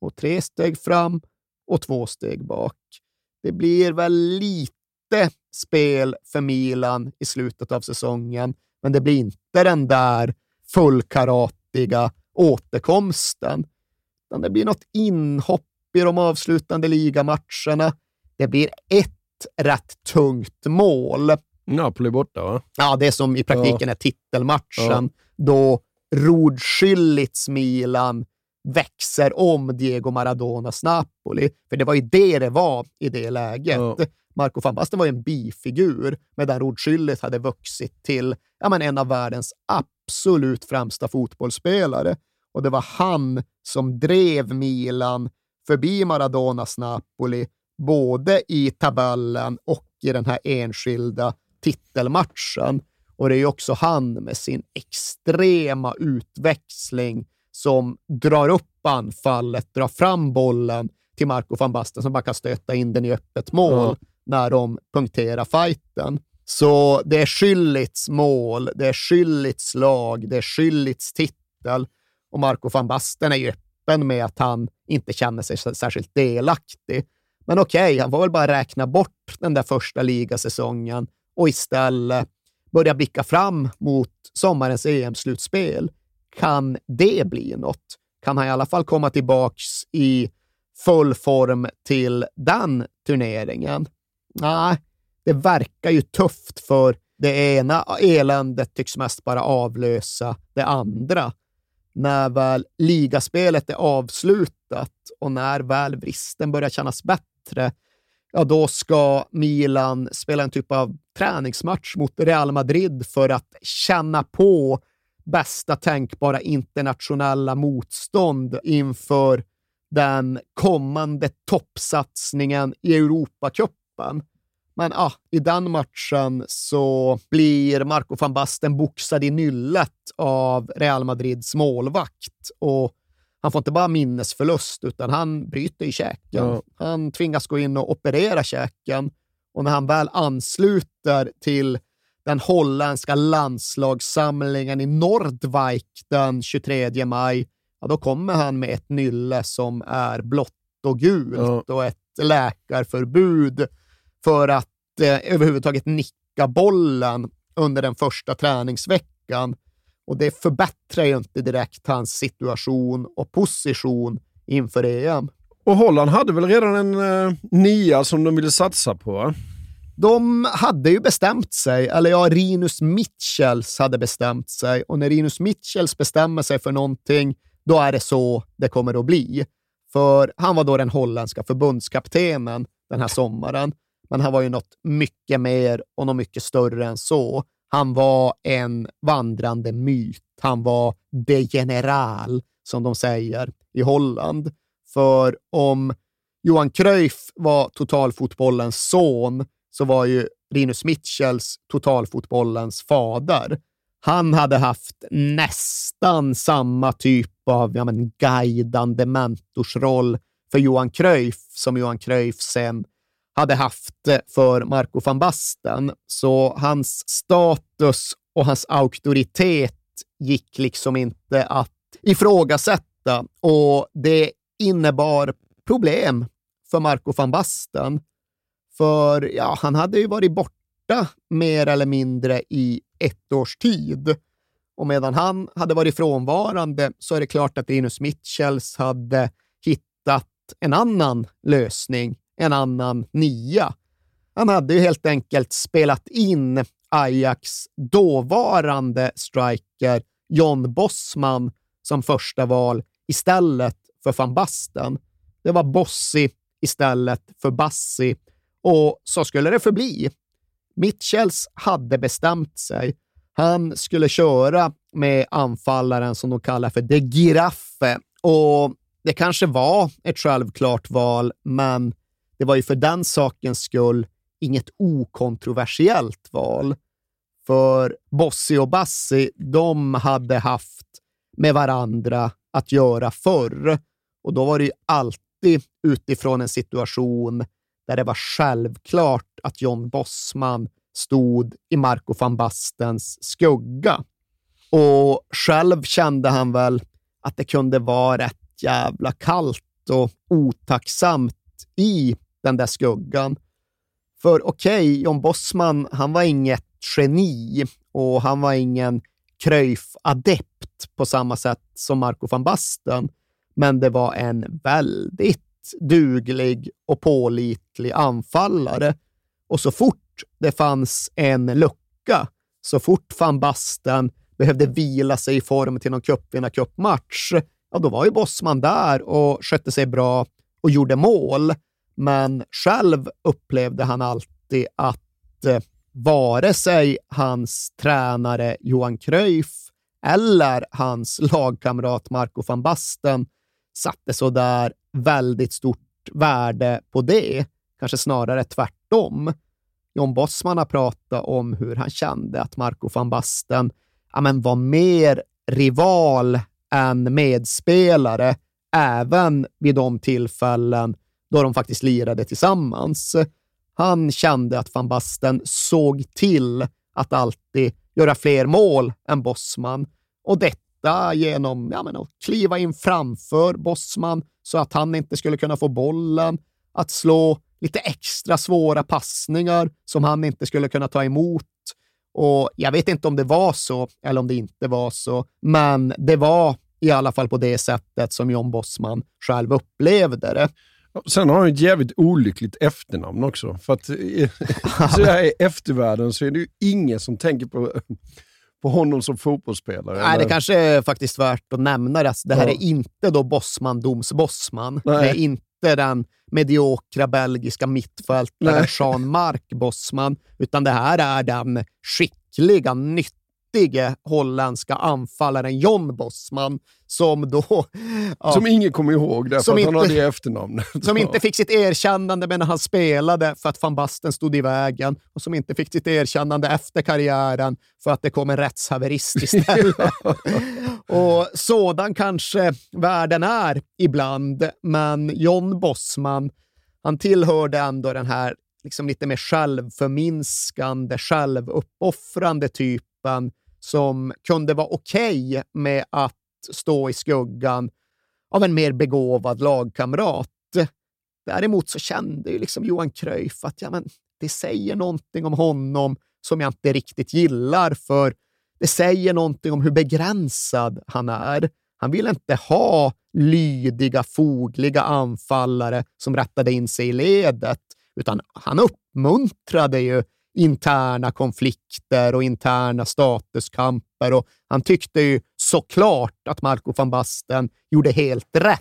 och tre steg fram och två steg bak. Det blir väl lite spel för Milan i slutet av säsongen, men det blir inte den där fullkaratiga återkomsten. Utan det blir något inhopp i de avslutande ligamatcherna. Det blir ett rätt tungt mål. Napoli borta, va? Ja, det som i praktiken ja. är titelmatchen. Ja. Då Rudschillits Milan växer om Diego Maradonas Napoli. För det var ju det det var i det läget. Ja. Marco van Basten var ju en bifigur, medan Rudschillit hade vuxit till ja, men en av världens absolut främsta fotbollsspelare. Och det var han som drev Milan förbi Maradonas Napoli, både i tabellen och i den här enskilda titelmatchen. Och det är också han med sin extrema utväxling som drar upp anfallet, drar fram bollen till Marco van Basten som bara kan stöta in den i öppet mål mm när de punkterar fighten. Så det är Schüllits mål, det är Schüllits lag, det är Schüllits titel och Marco van Basten är ju öppen med att han inte känner sig särskilt delaktig. Men okej, okay, han får väl bara räkna bort den där första ligasäsongen och istället börja blicka fram mot sommarens EM-slutspel. Kan det bli något? Kan han i alla fall komma tillbaks i full form till den turneringen? Nej, det verkar ju tufft för det ena eländet tycks mest bara avlösa det andra. När väl ligaspelet är avslutat och när väl vristen börjar kännas bättre, ja då ska Milan spela en typ av träningsmatch mot Real Madrid för att känna på bästa tänkbara internationella motstånd inför den kommande toppsatsningen i Europacupen. Men ah, i den matchen så blir Marco van Basten boxad i nyllet av Real Madrids målvakt. Och han får inte bara minnesförlust, utan han bryter i käken. Ja. Han tvingas gå in och operera käken. Och när han väl ansluter till den holländska landslagssamlingen i Nordwijk den 23 maj, ja, då kommer han med ett nylle som är blått och gult ja. och ett läkarförbud för att eh, överhuvudtaget nicka bollen under den första träningsveckan. Och det förbättrar ju inte direkt hans situation och position inför EM. Och Holland hade väl redan en eh, nia som de ville satsa på? De hade ju bestämt sig, eller ja, Rinus Mitchells hade bestämt sig. Och när Rinus Mitchells bestämmer sig för någonting, då är det så det kommer att bli. För han var då den holländska förbundskaptenen den här sommaren. Men han var ju något mycket mer och något mycket större än så. Han var en vandrande myt. Han var de general, som de säger i Holland. För om Johan Cruyff var totalfotbollens son så var ju Rinus Mitchells totalfotbollens fader. Han hade haft nästan samma typ av ja, men, guidande mentorsroll för Johan Cruyff som Johan Cruyff sen hade haft för Marco van Basten. Så hans status och hans auktoritet gick liksom inte att ifrågasätta och det innebar problem för Marco van Basten. För ja, han hade ju varit borta mer eller mindre i ett års tid. Och medan han hade varit frånvarande så är det klart att Linus Mitchells hade hittat en annan lösning en annan nia. Han hade ju helt enkelt spelat in Ajax dåvarande striker John Bossman som första val istället för van Basten. Det var Bossi istället för Bassi och så skulle det förbli. Mitchells hade bestämt sig. Han skulle köra med anfallaren som de kallar för De Giraffe och det kanske var ett självklart val, men det var ju för den sakens skull inget okontroversiellt val. För Bossi och Bassi, de hade haft med varandra att göra förr. Och då var det ju alltid utifrån en situation där det var självklart att John Bossman stod i Marco van Bastens skugga. Och själv kände han väl att det kunde vara rätt jävla kallt och otacksamt i den där skuggan. För okej, okay, John Bossman, han var inget geni och han var ingen Cruyff-adept på samma sätt som Marco van Basten, men det var en väldigt duglig och pålitlig anfallare. Och så fort det fanns en lucka, så fort van Basten behövde vila sig i form till någon cupvinnarcupmatch, ja, då var ju Bossman där och skötte sig bra och gjorde mål. Men själv upplevde han alltid att eh, vare sig hans tränare Johan Cruyff eller hans lagkamrat Marco van Basten satte sådär väldigt stort värde på det. Kanske snarare tvärtom. John Bossman har pratat om hur han kände att Marco van Basten ja, men var mer rival än medspelare, även vid de tillfällen då de faktiskt lirade tillsammans. Han kände att van Basten såg till att alltid göra fler mål än Bossman och detta genom ja, men, att kliva in framför Bossman så att han inte skulle kunna få bollen, att slå lite extra svåra passningar som han inte skulle kunna ta emot Och jag vet inte om det var så eller om det inte var så, men det var i alla fall på det sättet som John Bossman själv upplevde det. Sen har han ett jävligt olyckligt efternamn också. För att så här i eftervärlden så är det ju ingen som tänker på, på honom som fotbollsspelare. Nej, det kanske är faktiskt värt att nämna det. Det här ja. är inte då Bossman Doms Bossman. Nej. Det är inte den mediokra belgiska mittfältaren Jean-Marc Bossman, utan det här är den skickliga, nyttiga riktige holländska anfallaren John Bosman som då... Ja, som ingen kommer ihåg därför att inte, han har det efternamnet. Som inte fick sitt erkännande medan han spelade för att van Basten stod i vägen och som inte fick sitt erkännande efter karriären för att det kom en rättshaverist istället. och sådan kanske världen är ibland, men John Bosman, han tillhörde ändå den här liksom lite mer självförminskande, självuppoffrande typen som kunde vara okej okay med att stå i skuggan av en mer begåvad lagkamrat. Däremot så kände ju liksom Johan Cruyff att ja, men, det säger någonting om honom som jag inte riktigt gillar, för det säger någonting om hur begränsad han är. Han vill inte ha lydiga, fogliga anfallare som rättade in sig i ledet, utan han uppmuntrade ju interna konflikter och interna statuskamper. Och han tyckte ju såklart att Marco van Basten gjorde helt rätt,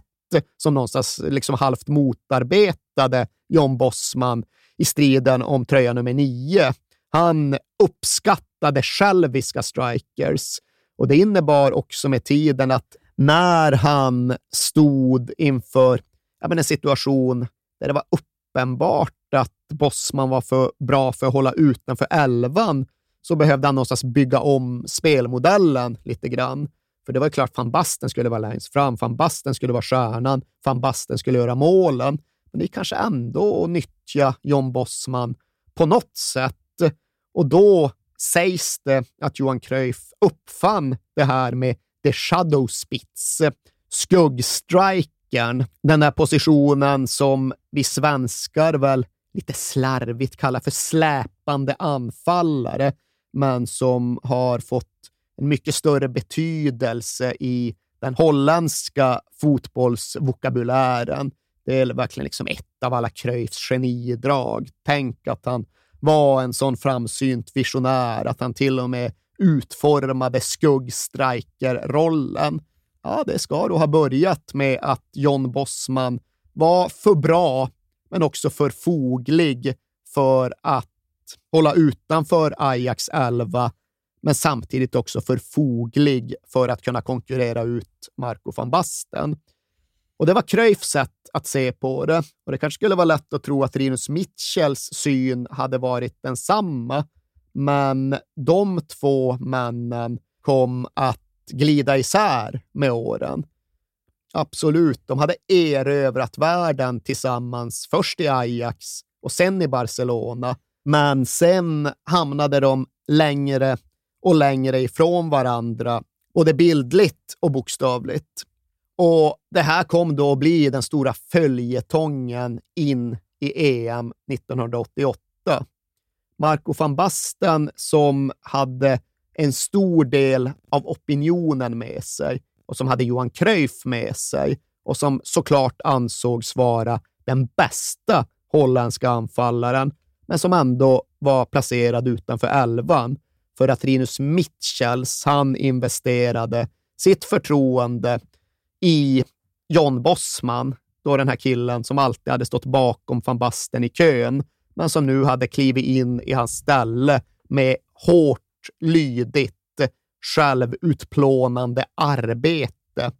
som någonstans liksom halvt motarbetade John Bossman i striden om tröja nummer nio. Han uppskattade själviska strikers och det innebar också med tiden att när han stod inför ja, en situation där det var uppenbart Bossman var för bra för att hålla utanför elvan så behövde han någonstans bygga om spelmodellen lite grann. För det var klart van Basten skulle vara längst fram, van Basten skulle vara stjärnan, van Basten skulle göra målen. Men det är kanske ändå att nyttja John Bossman på något sätt. Och då sägs det att Johan Cruyff uppfann det här med the shadow spits, skuggstrikern, den där positionen som vi svenskar väl lite slarvigt kallar för släpande anfallare, men som har fått en mycket större betydelse i den holländska fotbollsvokabulären. Det är verkligen liksom ett av alla Cruyffs genidrag. Tänk att han var en sån framsynt visionär att han till och med utformade skuggstrikerrollen. Ja, det ska då ha börjat med att John Bossman var för bra men också för foglig för att hålla utanför Ajax 11, men samtidigt också för foglig för att kunna konkurrera ut Marco van Basten. Och det var Cruyffs sätt att se på det. Och det kanske skulle vara lätt att tro att Rinus Mitchells syn hade varit densamma, men de två männen kom att glida isär med åren. Absolut, de hade erövrat världen tillsammans, först i Ajax och sen i Barcelona. Men sen hamnade de längre och längre ifrån varandra, både bildligt och bokstavligt. Och det här kom då att bli den stora följetongen in i EM 1988. Marco van Basten, som hade en stor del av opinionen med sig, och som hade Johan Cruyff med sig och som såklart ansågs vara den bästa holländska anfallaren, men som ändå var placerad utanför elvan. För att Rinus Mitchells, han investerade sitt förtroende i John Bossman, då den här killen som alltid hade stått bakom van Basten i kön, men som nu hade klivit in i hans ställe med hårt, lydigt självutplånande arbete.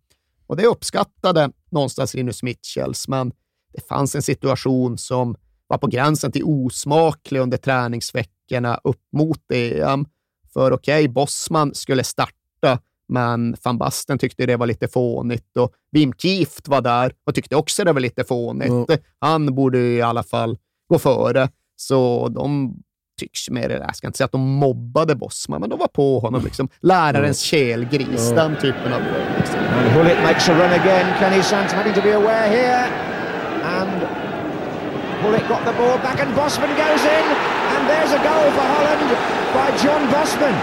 Och det uppskattade någonstans Linus Mitchells, men det fanns en situation som var på gränsen till osmaklig under träningsveckorna upp mot EM. För okej, okay, Bossman skulle starta, men van Basten tyckte det var lite fånigt och Wim Kieft var där och tyckte också det var lite fånigt. Mm. Han borde i alla fall gå före. Så de tycks mer, jag ska inte säga att de mobbade Bosman, men de var på honom. Liksom. Lärarens kelgris, mm. den typen av grej. Liksom. And Hullet makes a run again. Kenny Sant having to be aware here. And Hullet got the ball back and Bosman goes in. And there's a goal for Holland by John Bossman.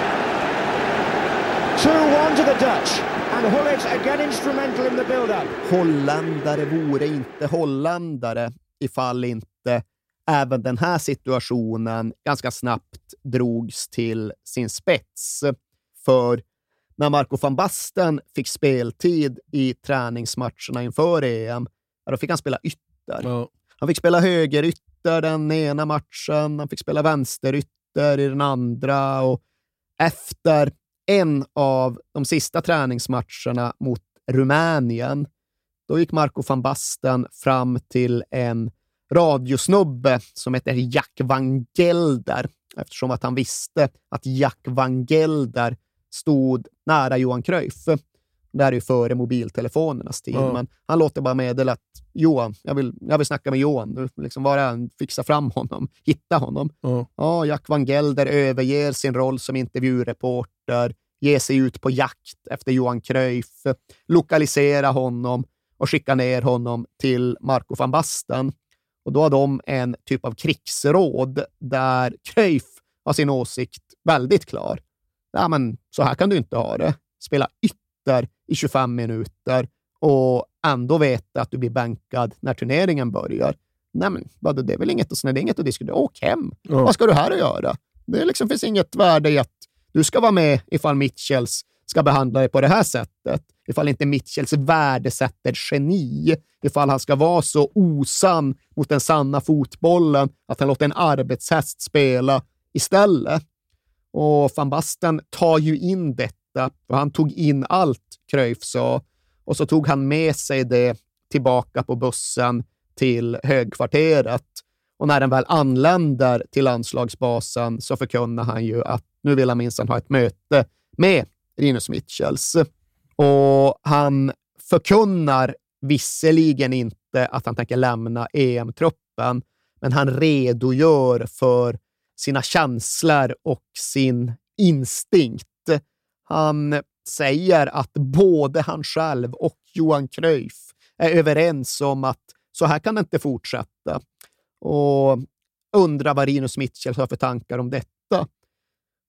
2-1 to the Dutch. And Hullet again instrumental in the build-up. Holländare vore inte holländare ifall inte även den här situationen ganska snabbt drogs till sin spets. För när Marco van Basten fick speltid i träningsmatcherna inför EM, då fick han spela ytter. Ja. Han fick spela högerytter den ena matchen, han fick spela vänsterytter i den andra och efter en av de sista träningsmatcherna mot Rumänien, då gick Marco van Basten fram till en radiosnubbe som heter Jack van Gelder, eftersom att han visste att Jack van Gelder stod nära Johan Cruyff. Det här är ju före mobiltelefonernas tid, Ja. men han låter bara meddela att Johan, jag vill, jag vill snacka med Johan. Liksom, han? Fixa fram honom, hitta honom. Ja. Ja, Jack van Gelder överger sin roll som intervjureporter, ger sig ut på jakt efter Johan Cruyff, lokalisera honom och skicka ner honom till Marco van Basten. Och då har de en typ av krigsråd där Cruyff har sin åsikt väldigt klar. Ja, men så här kan du inte ha det. Spela ytter i 25 minuter och ändå veta att du blir bänkad när turneringen börjar. Nej, men vadå, det är väl inget, det är inget att diskutera. Åk hem. Ja. Vad ska du här att göra? Det liksom finns inget värde i att du ska vara med ifall Mitchells ska behandla dig på det här sättet. Ifall inte Mitchells värdesätter geni. Ifall han ska vara så osann mot den sanna fotbollen att han låter en arbetshäst spela istället. Och van Basten tar ju in detta, för han tog in allt Cruyff sa och så tog han med sig det tillbaka på bussen till högkvarteret. Och när den väl anländer till landslagsbasen så förkunnar han ju att nu vill han minsann ha ett möte med Rinus Mitchells. Och han förkunnar visserligen inte att han tänker lämna EM-truppen, men han redogör för sina känslor och sin instinkt. Han säger att både han själv och Johan Cruyff är överens om att så här kan det inte fortsätta. Och undrar vad Rinus Mitchell har för tankar om detta.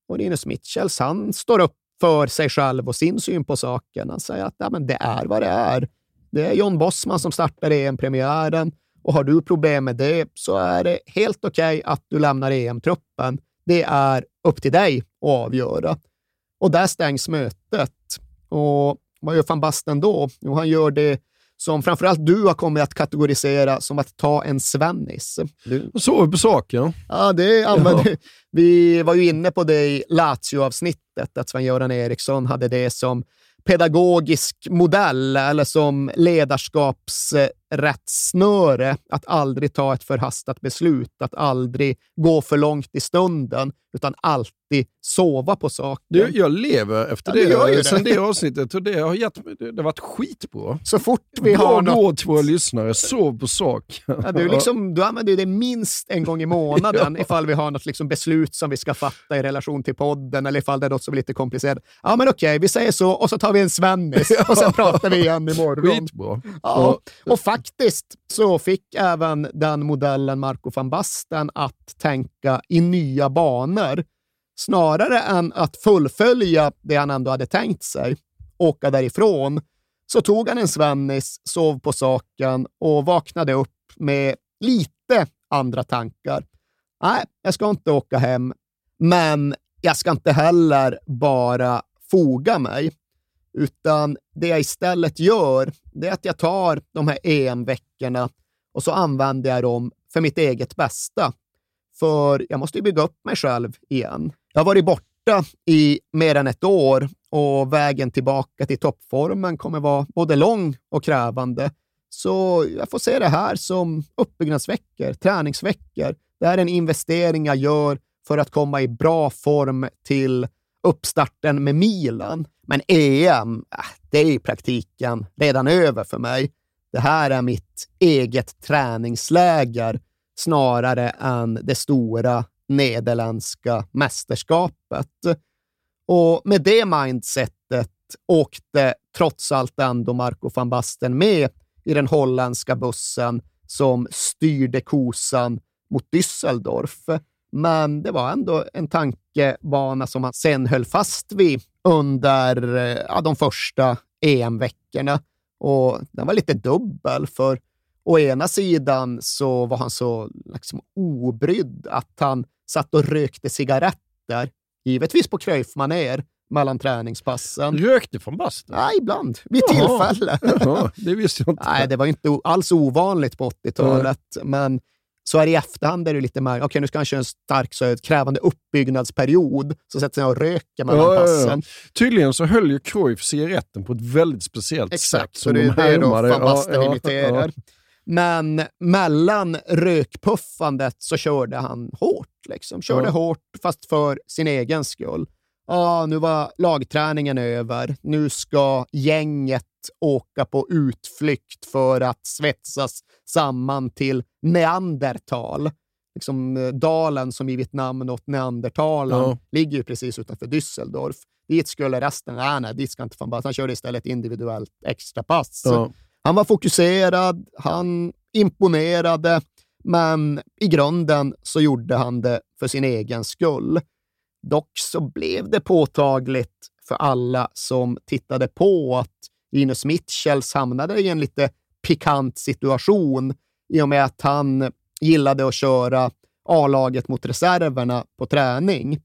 Och Rinus Mitchells, han står upp för sig själv och sin syn på saken. Han säger att ja, men det är vad det är. Det är John Bossman som startar EM-premiären och har du problem med det så är det helt okej att du lämnar EM-truppen. Det är upp till dig att avgöra. Och där stängs mötet. Och vad gör van Basten då? Jo, han gör det som framförallt du har kommit att kategorisera som att ta en svennis. Du, Sover på saken. Ja, det använder Vi var ju inne på det i Lazio-avsnittet, att Sven-Göran Eriksson hade det som pedagogisk modell eller som ledarskapsrättssnöre att aldrig ta ett förhastat beslut, att aldrig gå för långt i stunden, utan alltid sova på saken. Du, jag lever efter Ja, det, gör det. sen det avsnittet och det har, gett, mig- det, det har varit skitbra. Så fort vi Bra har något... råd till våra lyssnare. Sov på sak. Ja, du, liksom, du använder det minst en gång i månaden ifall vi har något liksom beslut som vi ska fatta i relation till podden eller ifall det är något som är lite komplicerat. Ja, men okej, vi säger så och så tar vi en svennis och sen pratar vi igen imorgon. Skitbra. Ja, och faktiskt så fick även den modellen Marco van Basten att tänka i nya banor. Snarare än att fullfölja det han ändå hade tänkt sig, åka därifrån, så tog han en svennis, sov på saken och vaknade upp med lite andra tankar. Nej, jag ska inte åka hem, men jag ska inte heller bara foga mig. Utan det jag istället gör, det är att jag tar de här EM-veckorna och så använder jag dem för mitt eget bästa. För jag måste ju bygga upp mig själv igen. Jag har varit borta i mer än ett år och vägen tillbaka till toppformen kommer vara både lång och krävande. Så jag får se det här som uppbyggnadsveckor, träningsveckor. Det här är en investering jag gör för att komma i bra form till uppstarten med Milan. Men EM, äh, det är i praktiken redan över för mig. Det här är mitt eget träningsläger snarare än det stora nederländska mästerskapet. Och med det mindsetet åkte trots allt ändå Marco van Basten med i den holländska bussen som styrde kosan mot Düsseldorf. Men det var ändå en tankebana som han sen höll fast vid under eh, ja, de första EM-veckorna. Och den var lite dubbel, för å ena sidan så var han så liksom, obrydd att han satt och rökte cigaretter, givetvis på Cruyff-manér, mellan träningspassen. Rökte från bastun? Nej, ibland. Vid Jaha. tillfälle. Jaha, det visste jag inte. Nej, det var inte alls ovanligt på 80-talet, men så här i efterhand är det lite mer, okej nu ska han köra en stark, så krävande uppbyggnadsperiod, så sätter sig och röker mellan Ja, ja, ja. passen. Tydligen så höll ju Cruyff cigaretten på ett väldigt speciellt Exakt, sätt. så det är det då van Basten Ja, imiterar. Men mellan rökpuffandet så körde han hårt. Liksom. Körde hårt, fast för sin egen skull. Ja, nu var lagträningen över. Nu ska gänget åka på utflykt för att svetsas samman till Neandertal. Liksom, eh, dalen som givit namn åt Neandertalen Ja. ligger ju precis utanför Düsseldorf. Dit skulle resten, nej, nej, dit ska inte fan bara. Han körde istället individuellt extrapass. Ja. Han var fokuserad, han imponerade, men i grunden så gjorde han det för sin egen skull. Dock så blev det påtagligt för alla som tittade på att Linus Mitchells hamnade i en lite pikant situation i och med att han gillade att köra A-laget mot reserverna på träning.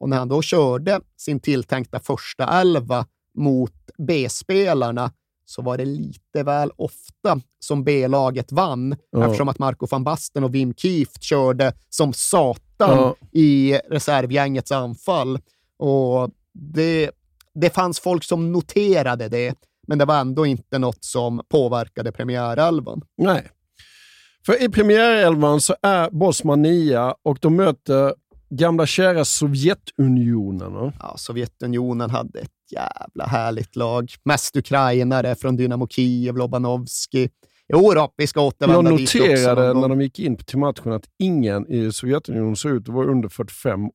Och när han då körde sin tilltänkta första elva mot B-spelarna så var det lite väl ofta som B-laget vann Ja. eftersom att Marco van Basten och Wim Kieft körde som satan Ja. i reservgängets anfall. Och det, det fanns folk som noterade det, men det var ändå inte något som påverkade premiärelvan. Nej. För i premiärelvan så är Bosman nia och de möter gamla kära Sovjetunionen. va? Ja, Sovjetunionen hade ett jävla härligt lag. Mest ukrainare från Dynamo Kiev, Lobanovski. Jo då, vi ska Jag återvända dit också noterade gång. när de gick in till matchen att ingen i Sovjetunionen såg ut att vara under 45 år.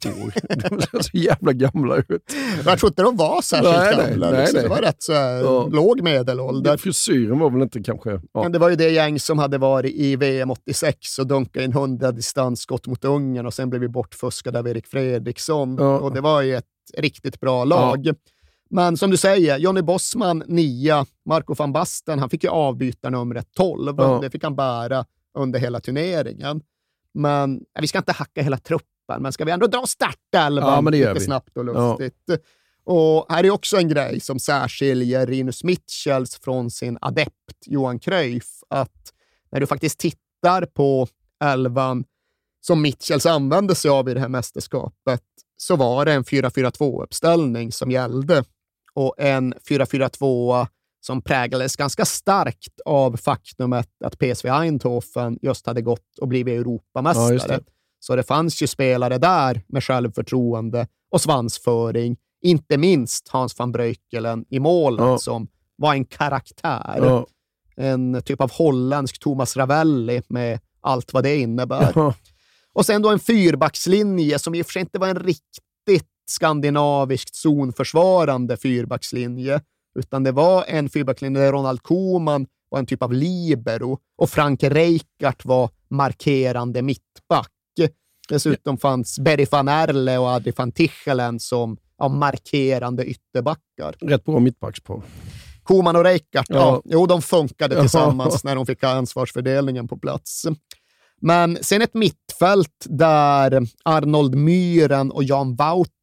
De såg så jävla gamla ut. Jag tror inte de var särskilt Nej, nej, gamla. nej, liksom. nej. Det var rätt så här, Ja. låg medelålder. Frisyren var väl inte kanske... Ja. Men det var ju det gäng som hade varit i VM 86 och dunkat in 100 distansskott mot Ungern och sen blev vi bortfuskade av Erik Fredriksson. Ja. Och det var ju ett riktigt bra lag. Men som du säger, Johnny Bossman nia, Marco van Basten, han fick ju avbytarnumret 12. Ja. Det fick han bära under hela turneringen. Men ja, vi ska inte hacka hela truppen, men ska vi ändå dra startelvan Ja, lite vi. snabbt och Ja. lustigt. Och här är också en grej som särskiljer Rinus Mitchells från sin adept Johan Cruyff, att när du faktiskt tittar på elvan som Mitchells använde sig av i det här mästerskapet, så var det en 4-4-2-uppställning som gällde. Och en 4-4-2 som präglades ganska starkt av faktumet att PSV Eindhoven just hade gått och blivit Ja, Europamästare. det. så det fanns ju spelare där med självförtroende och svansföring. Inte minst Hans van Breukelen i målet Ja. som var en karaktär. Ja. En typ av holländsk Thomas Ravelli med allt vad det innebär. Ja. Och sen då en fyrbackslinje som i och för sig inte var en riktigt skandinaviskt zonförsvarande fyrbackslinje, utan det var en fyrbackslinje där Ronald Koeman var en typ av libero och Frank Rijkaard var markerande mittback. Dessutom fanns Berry van Erle och Adri van Tichelen som ja, markerande ytterbackar. Rätt bra mittbackspar. Koman och Rijkaard, ja. Ja. jo, de funkade tillsammans när de fick ansvarsfördelningen på plats. Men sen ett mittfält där Arnold Myhren och Jan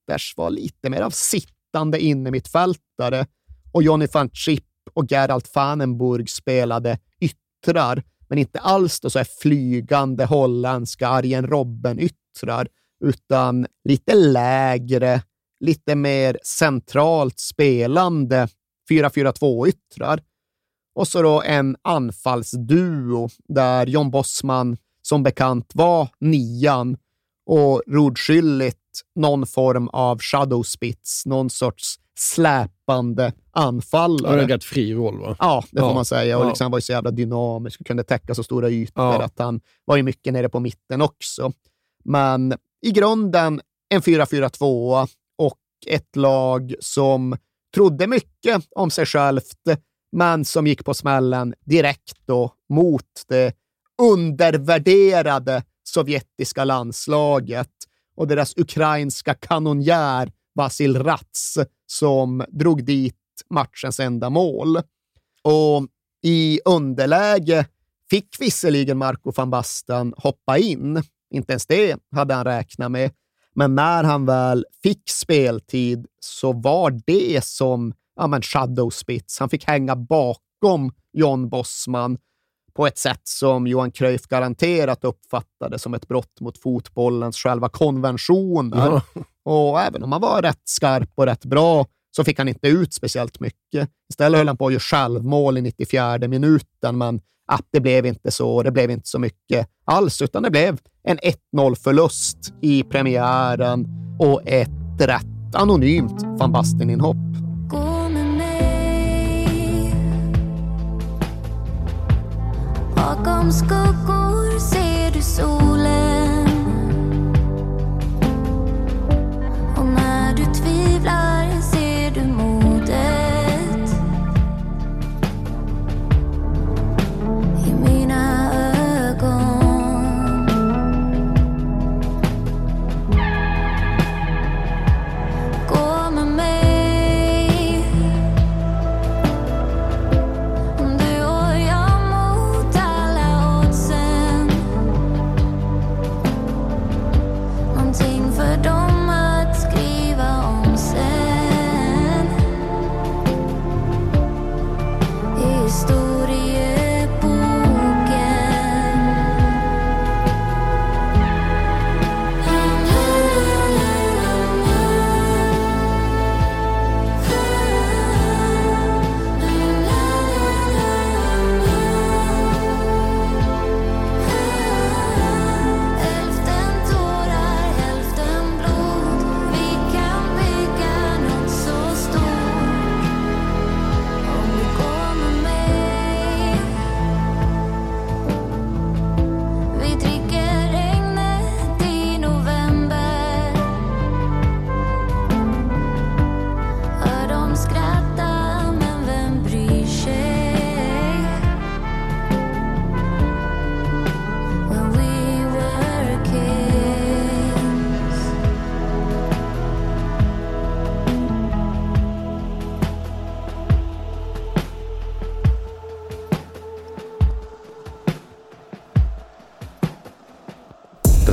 Wouters var lite mer av sittande innermittfältare och Johnny van Chip och Gerald Vanenburg spelade yttrar, men inte alls då så här flygande holländska Arjen Robben-yttrar, utan lite lägre, lite mer centralt spelande 4-4-2-yttrar. Och så då en anfallsduo där John Bossman som bekant var nian och rodskyldigt någon form av shadow spits, någon sorts släpande anfallare. var en rätt fri roll va? Ja, det får Ja. man säga. Och liksom han var ju så jävla dynamisk och kunde täcka så stora ytor Ja. att han var ju mycket nere på mitten också. Men i grunden en 4-4-2 och ett lag som trodde mycket om sig självt, men som gick på smällen direkt då mot det undervärderade sovjetiska landslaget och deras ukrainska kanonjär Vasil Rats som drog dit matchens enda mål. Och i underläge fick visserligen Marco van Basten hoppa in. Inte ens det hade han räknat med. Men när han väl fick speltid så var det som ja, men shadow spits. Han fick hänga bakom John Bossman på ett sätt som Johan Cruyff garanterat uppfattade som ett brott mot fotbollens själva konventioner. Ja. Och även om han var rätt skarp och rätt bra så fick han inte ut speciellt mycket. Istället höll han på att göra självmål i 94 minuten, men ah, det blev inte så. Det blev inte så mycket alls, utan det blev en 1-0-förlust i premiären och ett rätt anonymt van Basten-inhopp. Bakom skuggor ser du solen. Och när du tvivlar